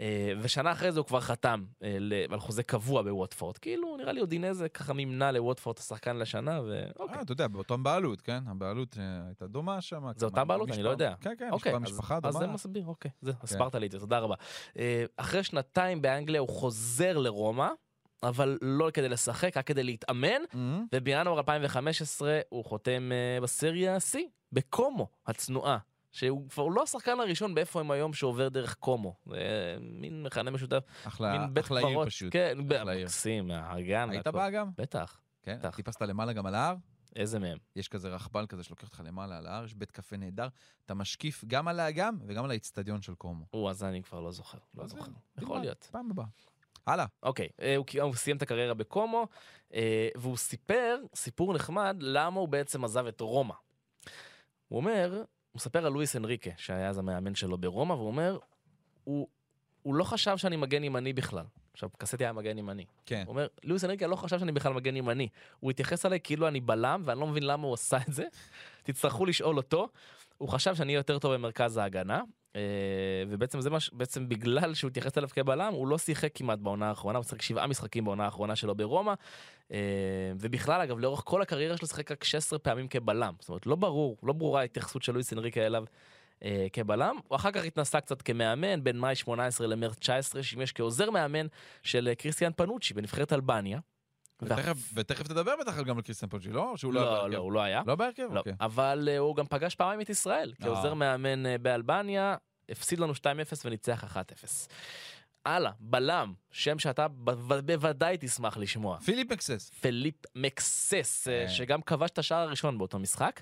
אה, ושנה אחרי זה הוא כבר חתם אה, על חוזה קבוע בווטפורד. כאילו, נראה לי אודינזה ככה מימנה לווטפורד השחקן לשנה, ואוקיי. אה, אתה יודע, באותם בעלות, כן? הבעלות אה, הייתה דומה שם. זה אותה בעלות? אני לא יודע. כן, כן, אוקיי, משפחה- אז- משפחה אז זה דומה. מסביר, אוקיי. זה, הסברת לי את זה, תודה רבה. אחרי שנתיים באנגליה הוא חוזר לרומא, אבל לא כדי לשחק, רק כדי להתאמן, מהמם. ובינואר 2015 הוא חותם בסריה C, בקומו הצנועה. שהוא כבר לא השחקן הראשון באיפה הם היום שעובר דרך קומו. זה מין מכנה משותף, אחלה מין בית אחלה עיר. פשוט. כן. מקסים, האגן. היית. בה גם? בטח, כן. בטח. טיפסת למעלה גם על ההר? איזה מהם? יש כזה רכבל כזה שלוקח אותך למעלה על ההר, יש בית קפה נהדר. אתה משקיף גם על האגם וגם על האיצטדיון של קומו. או, אז אני כבר לא זוכר. לא זוכר. יכול להיות. פעם הבאה. הלאה. אוקיי, אה, הוא, הוא סיים את הקריירה בקומו, אה, והוא סיפר סיפור נחמד למה הוא בעצם עזב את רומא. הוא אומר, הוא מספר על לואיס אנריקה, שהיה אז המאמן שלו ברומא, והוא אומר, הוא, הוא לא חשב שאני מגן ימני בכלל. עכשיו, קסטי היה מגן ימני. כן. הוא אומר, לואיס אנריקה לא חשב שאני בכלל מגן ימני. הוא התייחס אליי כאילו אני בלם, ואני לא מבין למה הוא עשה את זה. תצטרכו לשאול אותו. הוא חשב שאני יותר טוב במרכז ההגנה, ובעצם זה מה ש... בעצם בגלל שהוא התייחס אליו כבלם, הוא לא שיחק כמעט בעונה האחרונה, הוא שיחק שבעה משחקים בעונה האחרונה שלו ברומא, אה, ובכלל, אגב, לאורך כל הקריירה שלו שיחק רק 16 פעמים כבלם. זאת אומרת, לא ברור, לא ברורה ההתייחסות של לואיס אנריקה אליו. אה, כבלם, הוא אחר כך התנסה קצת כמאמן בין מאי 18 למרץ 19, שימש כעוזר מאמן של אה, קריסטיאן פנוצ'י בנבחרת אלבניה. ותכף- ותכף תדבר בטח גם על קריסטיאן פוג'י, לא? שהוא לא... לא, בהרכב? לא, הוא לא היה. לא בהרכב? לא, אוקיי. אבל אה, הוא גם פגש פעמיים את ישראל, כעוזר אה. מאמן אה, באלבניה, הפסיד לנו 2-0 וניצח 1-0. הלאה, בלם, שם שאתה בוודאי תשמח לשמוע. פיליפ מקסס. פליפ מקסס, אה. שגם כבש את השער הראשון באותו משחק.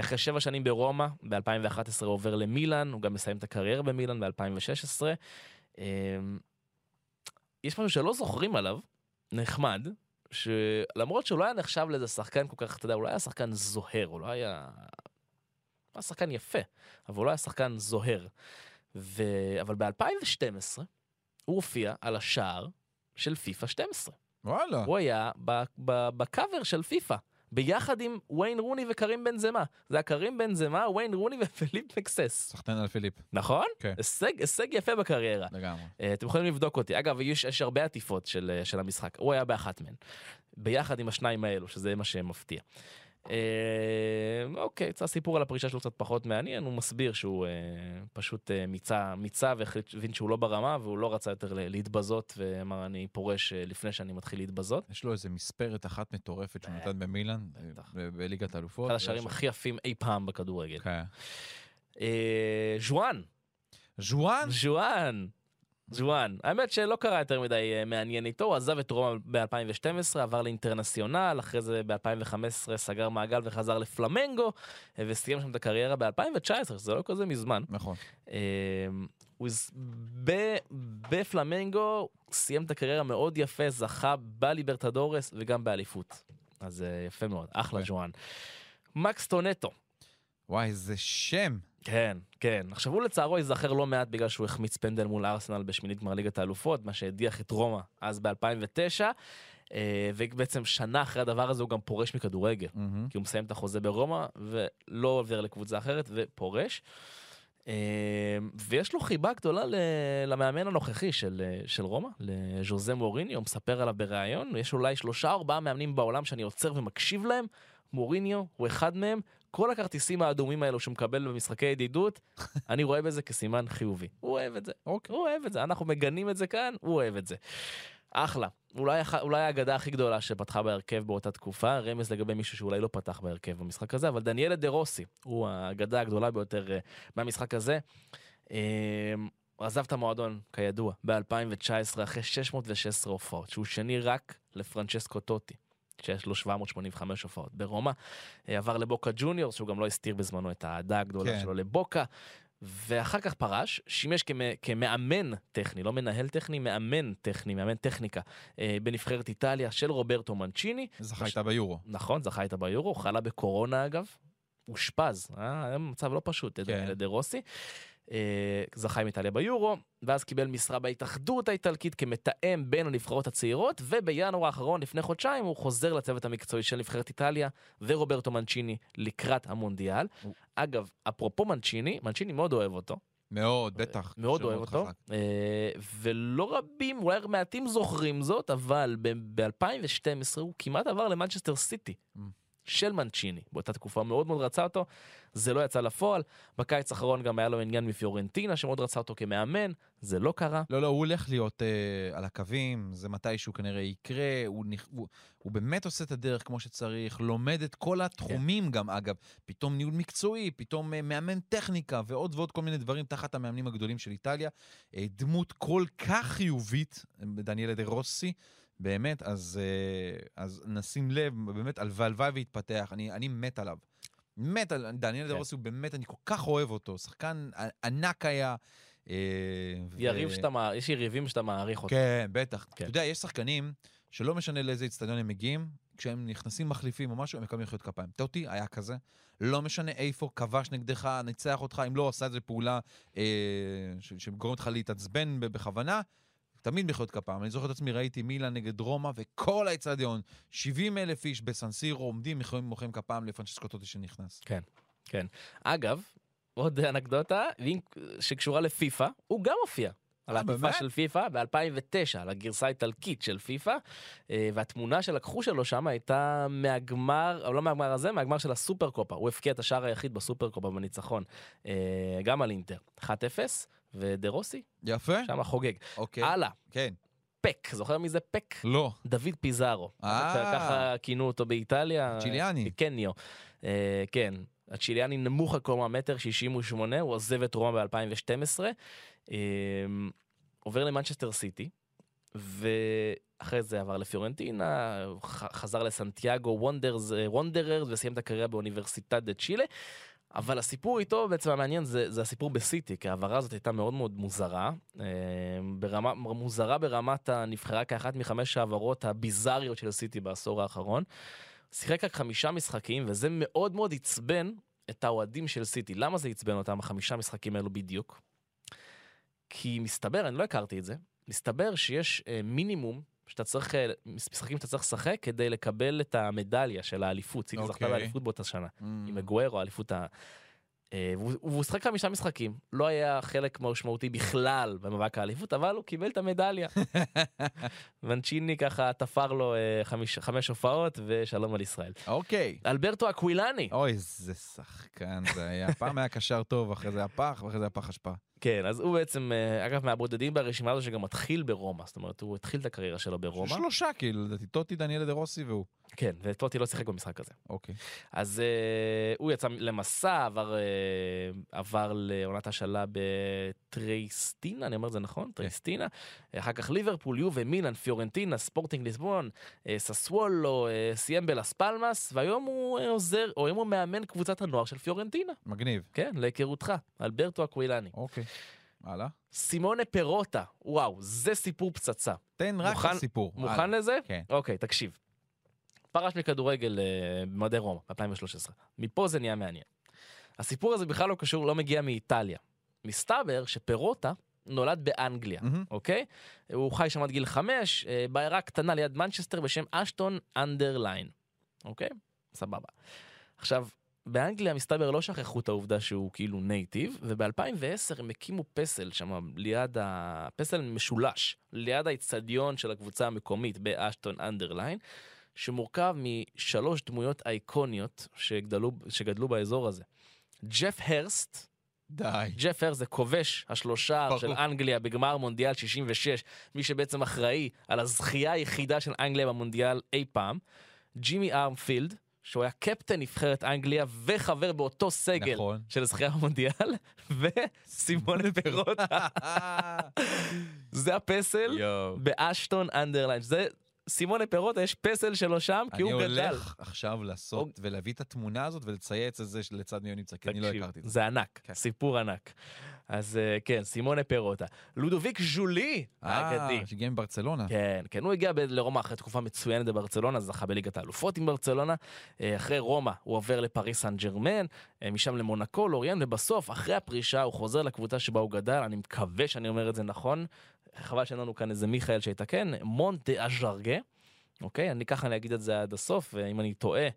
אחרי שבע שנים ברומא, ב-2011 הוא עובר למילאן, הוא גם מסיים את הקריירה במילאן ב-2016. אה, יש משהו שלא זוכרים עליו, נחמד, שלמרות שהוא לא היה נחשב לאיזה שחקן כל כך, אתה יודע, הוא לא היה שחקן זוהר, הוא לא היה... הוא היה שחקן יפה, אבל הוא לא היה שחקן זוהר. ו... אבל ב-2012 הוא הופיע על השער של פיפא 12. וואלה. הוא היה בקאבר של פיפא, ביחד עם ויין רוני וקרים בן זמה. זה היה קרים בן זמה, ויין רוני ופליפ מקסס. סחטיין על פיליפ. נכון? כן. הישג, הישג יפה בקריירה. לגמרי. אה, אתם יכולים לבדוק אותי. אגב, יש, יש הרבה עטיפות של, אה, של המשחק. הוא היה באחת מהן. ביחד עם השניים האלו, שזה מה שמפתיע. אה, אוקיי, זה הסיפור על הפרישה שלו קצת פחות מעניין, הוא מסביר שהוא אה, פשוט אה, מיצה, מיצה והבין שהוא לא ברמה והוא לא רצה יותר להתבזות ואמר אני פורש אה, לפני שאני מתחיל להתבזות. יש לו איזה מספרת אחת מטורפת שהוא נתן במילאן. ב- בליגת האלופות. אחד השערים הכי יפים אי פעם בכדורגל. כן. אה, ז'ואן, ז'ואן? ז'ואן, ז'ואן. האמת שלא קרה יותר מדי אה, מעניין איתו, הוא עזב את רומא ב-2012, עבר לאינטרנציונל, אחרי זה ב-2015 סגר מעגל וחזר לפלמנגו, אה, וסיים שם את הקריירה ב-2019, זה לא כזה מזמן. נכון. אה, הוא בפלמנגו סיים את הקריירה מאוד יפה, זכה בליברטדורס וגם באליפות. אז אה, יפה מאוד, אחלה יפה. ז'ואן. מקס טונטו. וואי, איזה שם. כן, כן. עכשיו הוא לצערו ייזכר לא מעט בגלל שהוא החמיץ פנדל מול ארסנל בשמינית גמר ליגת האלופות, מה שהדיח את רומא אז ב-2009, ובעצם שנה אחרי הדבר הזה הוא גם פורש מכדורגל. מהמם. כי הוא מסיים את החוזה ברומא ולא עובר לקבוצה אחרת ופורש. אה, ויש לו חיבה גדולה למאמן הנוכחי של, אה, של רומא, לז'וזה מוריניו, מספר עליו בריאיון, יש אולי שלושה ארבעה מאמנים בעולם שאני עוצר ומקשיב להם, מוריניו הוא אחד מהם, כל הכרטיסים האדומים האלו שהוא מקבל במשחקי ידידות, אני רואה בזה כסימן חיובי. הוא אוהב את זה, אוקיי. הוא אוהב את זה, אנחנו מגנים את זה כאן, הוא אוהב את זה. אחלה. אולי, אולי האגדה הכי גדולה שפתחה בהרכב באותה תקופה, רמז לגבי מישהו שאולי לא פתח בהרכב במשחק הזה, אבל דניאלה דה רוסי, הוא האגדה הגדולה ביותר אה, מהמשחק הזה. הוא עזב את המועדון, כידוע, ב-2019 אחרי 616 הופעות, שהוא שני רק לפרנצ'סקו טוטי. שיש לו 785 הופעות ברומא, אה, עבר לבוקה ג'וניורס, שהוא גם לא הסתיר בזמנו את האהדה הגדולה כן. שלו לבוקה, ואחר כך פרש, שימש כמ- כמאמן טכני, לא מנהל טכני, מאמן טכני, מאמן טכניקה, אה, בנבחרת איטליה של רוברטו מנצ'יני. זכה איתה ביורו. נכון, זכה איתה ביורו, חלה בקורונה אגב, אושפז, אה, היה מצב לא פשוט, כן. כן. רוסי. אה, זכה עם איטליה ביורו, ואז קיבל משרה בהתאחדות האיטלקית כמתאם בין הנבחרות הצעירות, ובינואר האחרון, לפני חודשיים, הוא חוזר לצוות המקצועי של נבחרת איטליה ורוברטו מנצ'יני לקראת המונדיאל. הוא- אגב, אפרופו מנצ'יני, מנצ'יני מאוד אוהב אותו, מאוד, בטח. מאוד שם אוהב אותו, חזק. אה, ולא רבים, אולי מעטים זוכרים זאת, אבל ב-2012 הוא כמעט עבר למנצ'סטר סיטי. של מנצ'יני, באותה תקופה מאוד מאוד רצה אותו, זה לא יצא לפועל, בקיץ האחרון גם היה לו עניין מפיורנטינה שמאוד רצה אותו כמאמן, זה לא קרה. לא, לא, הוא הולך להיות אה, על הקווים, זה מתישהו כנראה יקרה, הוא, נכ... הוא, הוא באמת עושה את הדרך כמו שצריך, לומד את כל התחומים כן. גם, אגב. פתאום ניהול מקצועי, פתאום אה, מאמן טכניקה ועוד ועוד כל מיני דברים תחת המאמנים הגדולים של איטליה. אה, דמות כל כך חיובית, אה, דניאלה דה רוסי, באמת, אז, אה, אז נשים לב, באמת, הלוואי ויתפתח, אני, אני מת עליו. מת על דניאל כן. רוסי, הוא באמת, אני כל כך אוהב אותו, שחקן ענק היה. אה, ו- יריב שאתה, מע- יש יריבים שאתה מעריך אותם. כן, בטח. כן. אתה יודע, יש שחקנים שלא משנה לאיזה אצטדיון הם מגיעים, כשהם נכנסים מחליפים או משהו, הם מקבלים מחיאות כפיים. טוטי היה כזה. לא משנה איפה, כבש נגדך, ניצח אותך, אם לא עשה איזה פעולה אה, שגורמת לך להתעצבן בכוונה, תמיד מחיאות כפיים. אני זוכר את עצמי, ראיתי מילה נגד רומא, וכל האצטדיון, 70 אלף איש בסנסירו, עומדים מוחאים כפיים לפרנצ'סקו טוטי שנכנס. כן. אגב, עוד אנקדוטה שקשורה לפיפא, הוא גם הופיע. על אה, העטיפה באמת? של פיפא ב-2009, על הגרסה האיטלקית של פיפא, אה, והתמונה שלקחו שלו שם הייתה מהגמר, או לא מהגמר הזה, מהגמר של הסופר קופה. הוא הפקיע את השער היחיד בסופר קופה בניצחון, אה, גם על אינטר. 1-0, ודה רוסי, יפה? שם חוגג. אוקיי. הלאה, כן. פק, זוכר מי זה פק? לא. דוד פיזארו. אה. ככה כינו אותו באיטליה. צ'יליאני. קניו. אה, כן. הצ'יליאני נמוך הקומה מטר 68, הוא עוזב את רומא ב-2012, אה, עובר למנצ'סטר סיטי, ואחרי זה עבר לפיורנטינה, חזר לסנטיאגו וונדרס, אה, וונדררס וסיים את הקריירה באוניברסיטת דה צ'ילה. אבל הסיפור איתו בעצם המעניין זה, זה הסיפור בסיטי, כי ההעברה הזאת הייתה מאוד מאוד מוזרה. אה, ברמה, מוזרה ברמת הנבחרה כאחת מחמש העברות הביזאריות של סיטי בעשור האחרון. שיחק רק חמישה משחקים, וזה מאוד מאוד עצבן את האוהדים של סיטי. למה זה עצבן אותם, החמישה משחקים האלו בדיוק? כי מסתבר, אני לא הכרתי את זה, מסתבר שיש אה, מינימום שאתה צריך, אה, משחקים שאתה צריך לשחק כדי לקבל את המדליה של האליפות. סיטי זכתה אוקיי. באליפות באותה שנה. Mm. עם מגוארו, האליפות ה... אה, והוא שיחק חמישה משחקים, לא היה חלק משמעותי בכלל במאבק האליפות, אבל הוא קיבל את המדליה. ונצ'יני ככה תפר לו אה, חמיש, חמש הופעות ושלום על ישראל. אוקיי. אלברטו אקווילני, אוי, איזה שחקן זה היה. פעם היה קשר טוב, אחרי זה היה פח, ואחרי זה היה פח אשפה. כן, אז הוא בעצם, אה, אגב, מהבודדים ברשימה הזו שגם מתחיל ברומא, זאת אומרת, הוא התחיל את הקריירה שלו ברומא. שלושה, כאילו, לדעתי, טוטי, דניאל דה רוסי והוא. כן, וטוטי לא שיחק במשחק הזה. אוקיי. אז אה, הוא יצא למסע, עבר, אה, עבר לעונת השאלה בטרייסטינה, אני אומר את זה נכון? טרייסטינה. אחר כך ליברפול, יובה, מילאן, פיורנטינה, ספורטינג ליסבון, אה, ססוולו, אה, סיים בלס פלמאס, והיום הוא עוזר, או היום הוא מאמן קבוצת הנוער של פיורנטינה. מגניב. כן, להיכרותך, אלברטו אקווילני. אוקיי. הלאה. סימונה פירוטה, וואו, זה סיפור פצצה. תן רק מוכן- את הסיפור. מוכן הלאה. לזה? כן. אוקיי, תקשיב. פרש מכדורגל אה, במדי רומא, 2013. מפה זה נהיה מעניין. הסיפור הזה בכלל לא קשור, לא מגיע מאיטליה. מסתבר שפירוטה נולד באנגליה, מהמם. אוקיי? הוא חי שם עד גיל חמש, אה, בעיירה קטנה ליד מנצ'סטר בשם אשטון אנדרליין, אוקיי? סבבה. עכשיו, באנגליה מסתבר לא שכחו את העובדה שהוא כאילו native, וב-2010 הם הקימו פסל שם ליד ה... פסל משולש, ליד האיצטדיון של הקבוצה המקומית באשטון אנדרליין, שמורכב משלוש דמויות אייקוניות שגדלו, שגדלו באזור הזה. ג'ף הרסט, די. ג'ף הרסט זה כובש השלושה ברור. של אנגליה בגמר מונדיאל 66, מי שבעצם אחראי על הזכייה היחידה של אנגליה במונדיאל אי פעם. ג'ימי ארמפילד, שהוא היה קפטן נבחרת אנגליה וחבר באותו סגל נכון. של הזכייה במונדיאל, וסימון פירוטה. זה הפסל. באשטון אנדרליין. זה סימונה פירוטה, יש פסל שלו שם, כי אני הוא גדל. הולך עכשיו לעשות ולהביא את התמונה הזאת ולצייץ את זה לצד מי הוא נמצא, כי אני לא הכרתי את זה. זה ענק, כן. סיפור ענק. אז אה, כן, סימונה פירוטה. לודוביק ז'ולי, האגדי. אה, שהגיע מברצלונה. כן, כן, הוא הגיע לרומא אחרי תקופה מצוינת בברצלונה, זכה בליגת האלופות עם ברצלונה. אה, אחרי רומא הוא עובר לפריס סן ג'רמן, אה, משם למונקו, לוריאן, ובסוף, אחרי הפרישה, הוא חוזר לקבוצה שבה הוא גדל, אני מקווה שאני אומר את זה נכון. חבל שאין לנו כאן איזה מיכאל שיתקן, מונט דה אז'רגה, אוקיי? אני ככה אני אגיד את זה עד הסוף, ואם אני טועה,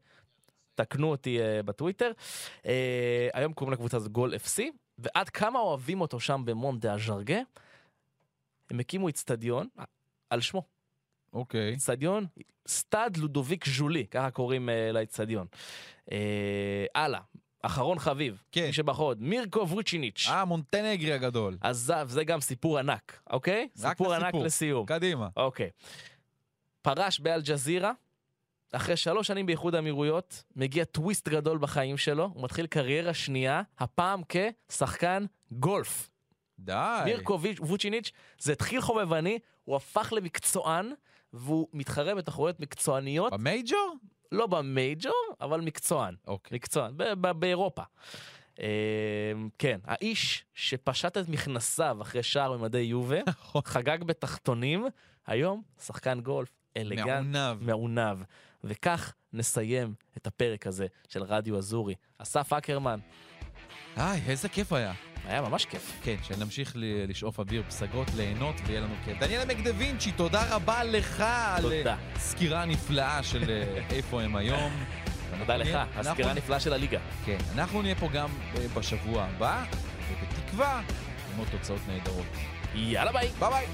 תקנו אותי uh, בטוויטר. אה, היום קוראים לקבוצה הזאת גול FC, ועד כמה אוהבים אותו שם במונט דה אז'רגה, הם הקימו איצטדיון אה, על שמו. אוקיי. איצטדיון סטאד לודוביק ז'ולי, ככה קוראים אה, לאיצטדיון. אה, הלאה, אחרון חביב, כן. מי שבחוד, מירקו ווצ'יניץ'. אה, מונטנגרי הגדול. עזב, זה גם סיפור ענק, אוקיי? סיפור ענק. לסיום. קדימה. אוקיי. פרש באל-ג'זירה, אחרי שלוש שנים באיחוד האמירויות, מגיע טוויסט גדול בחיים שלו, הוא מתחיל קריירה שנייה, הפעם כשחקן גולף. די. מירקו ווצ'יניץ', זה התחיל חובבני, הוא הפך למקצוען, והוא מתחרה בתחרויות מקצועניות, במייג'ור? לא במייג'ור, אבל מקצוען. אוקיי. מקצוען, ב- ב- באירופה. אה, כן, האיש שפשט את מכנסיו אחרי שער במדי יובה, נכון. חגג בתחתונים, היום שחקן גולף אלגנט, מעונב. מעונב. וכך נסיים את הפרק הזה של רדיו אזורי. אסף אקרמן, איי, איזה כיף היה. היה ממש כיף. כן, שנמשיך ל- לשאוף אוויר פסגות, ליהנות ויהיה לנו כיף. דניאל מקדווינצ'י, תודה רבה לך על תודה. אה, סקירה נפלאה של אה, איפה הם היום. תודה לך, הסקירה הנפלאה של הליגה. כן, אנחנו נהיה פה גם אה, בשבוע הבא, ובתקווה עם עוד תוצאות נהדרות. יאללה ביי! ביי ביי!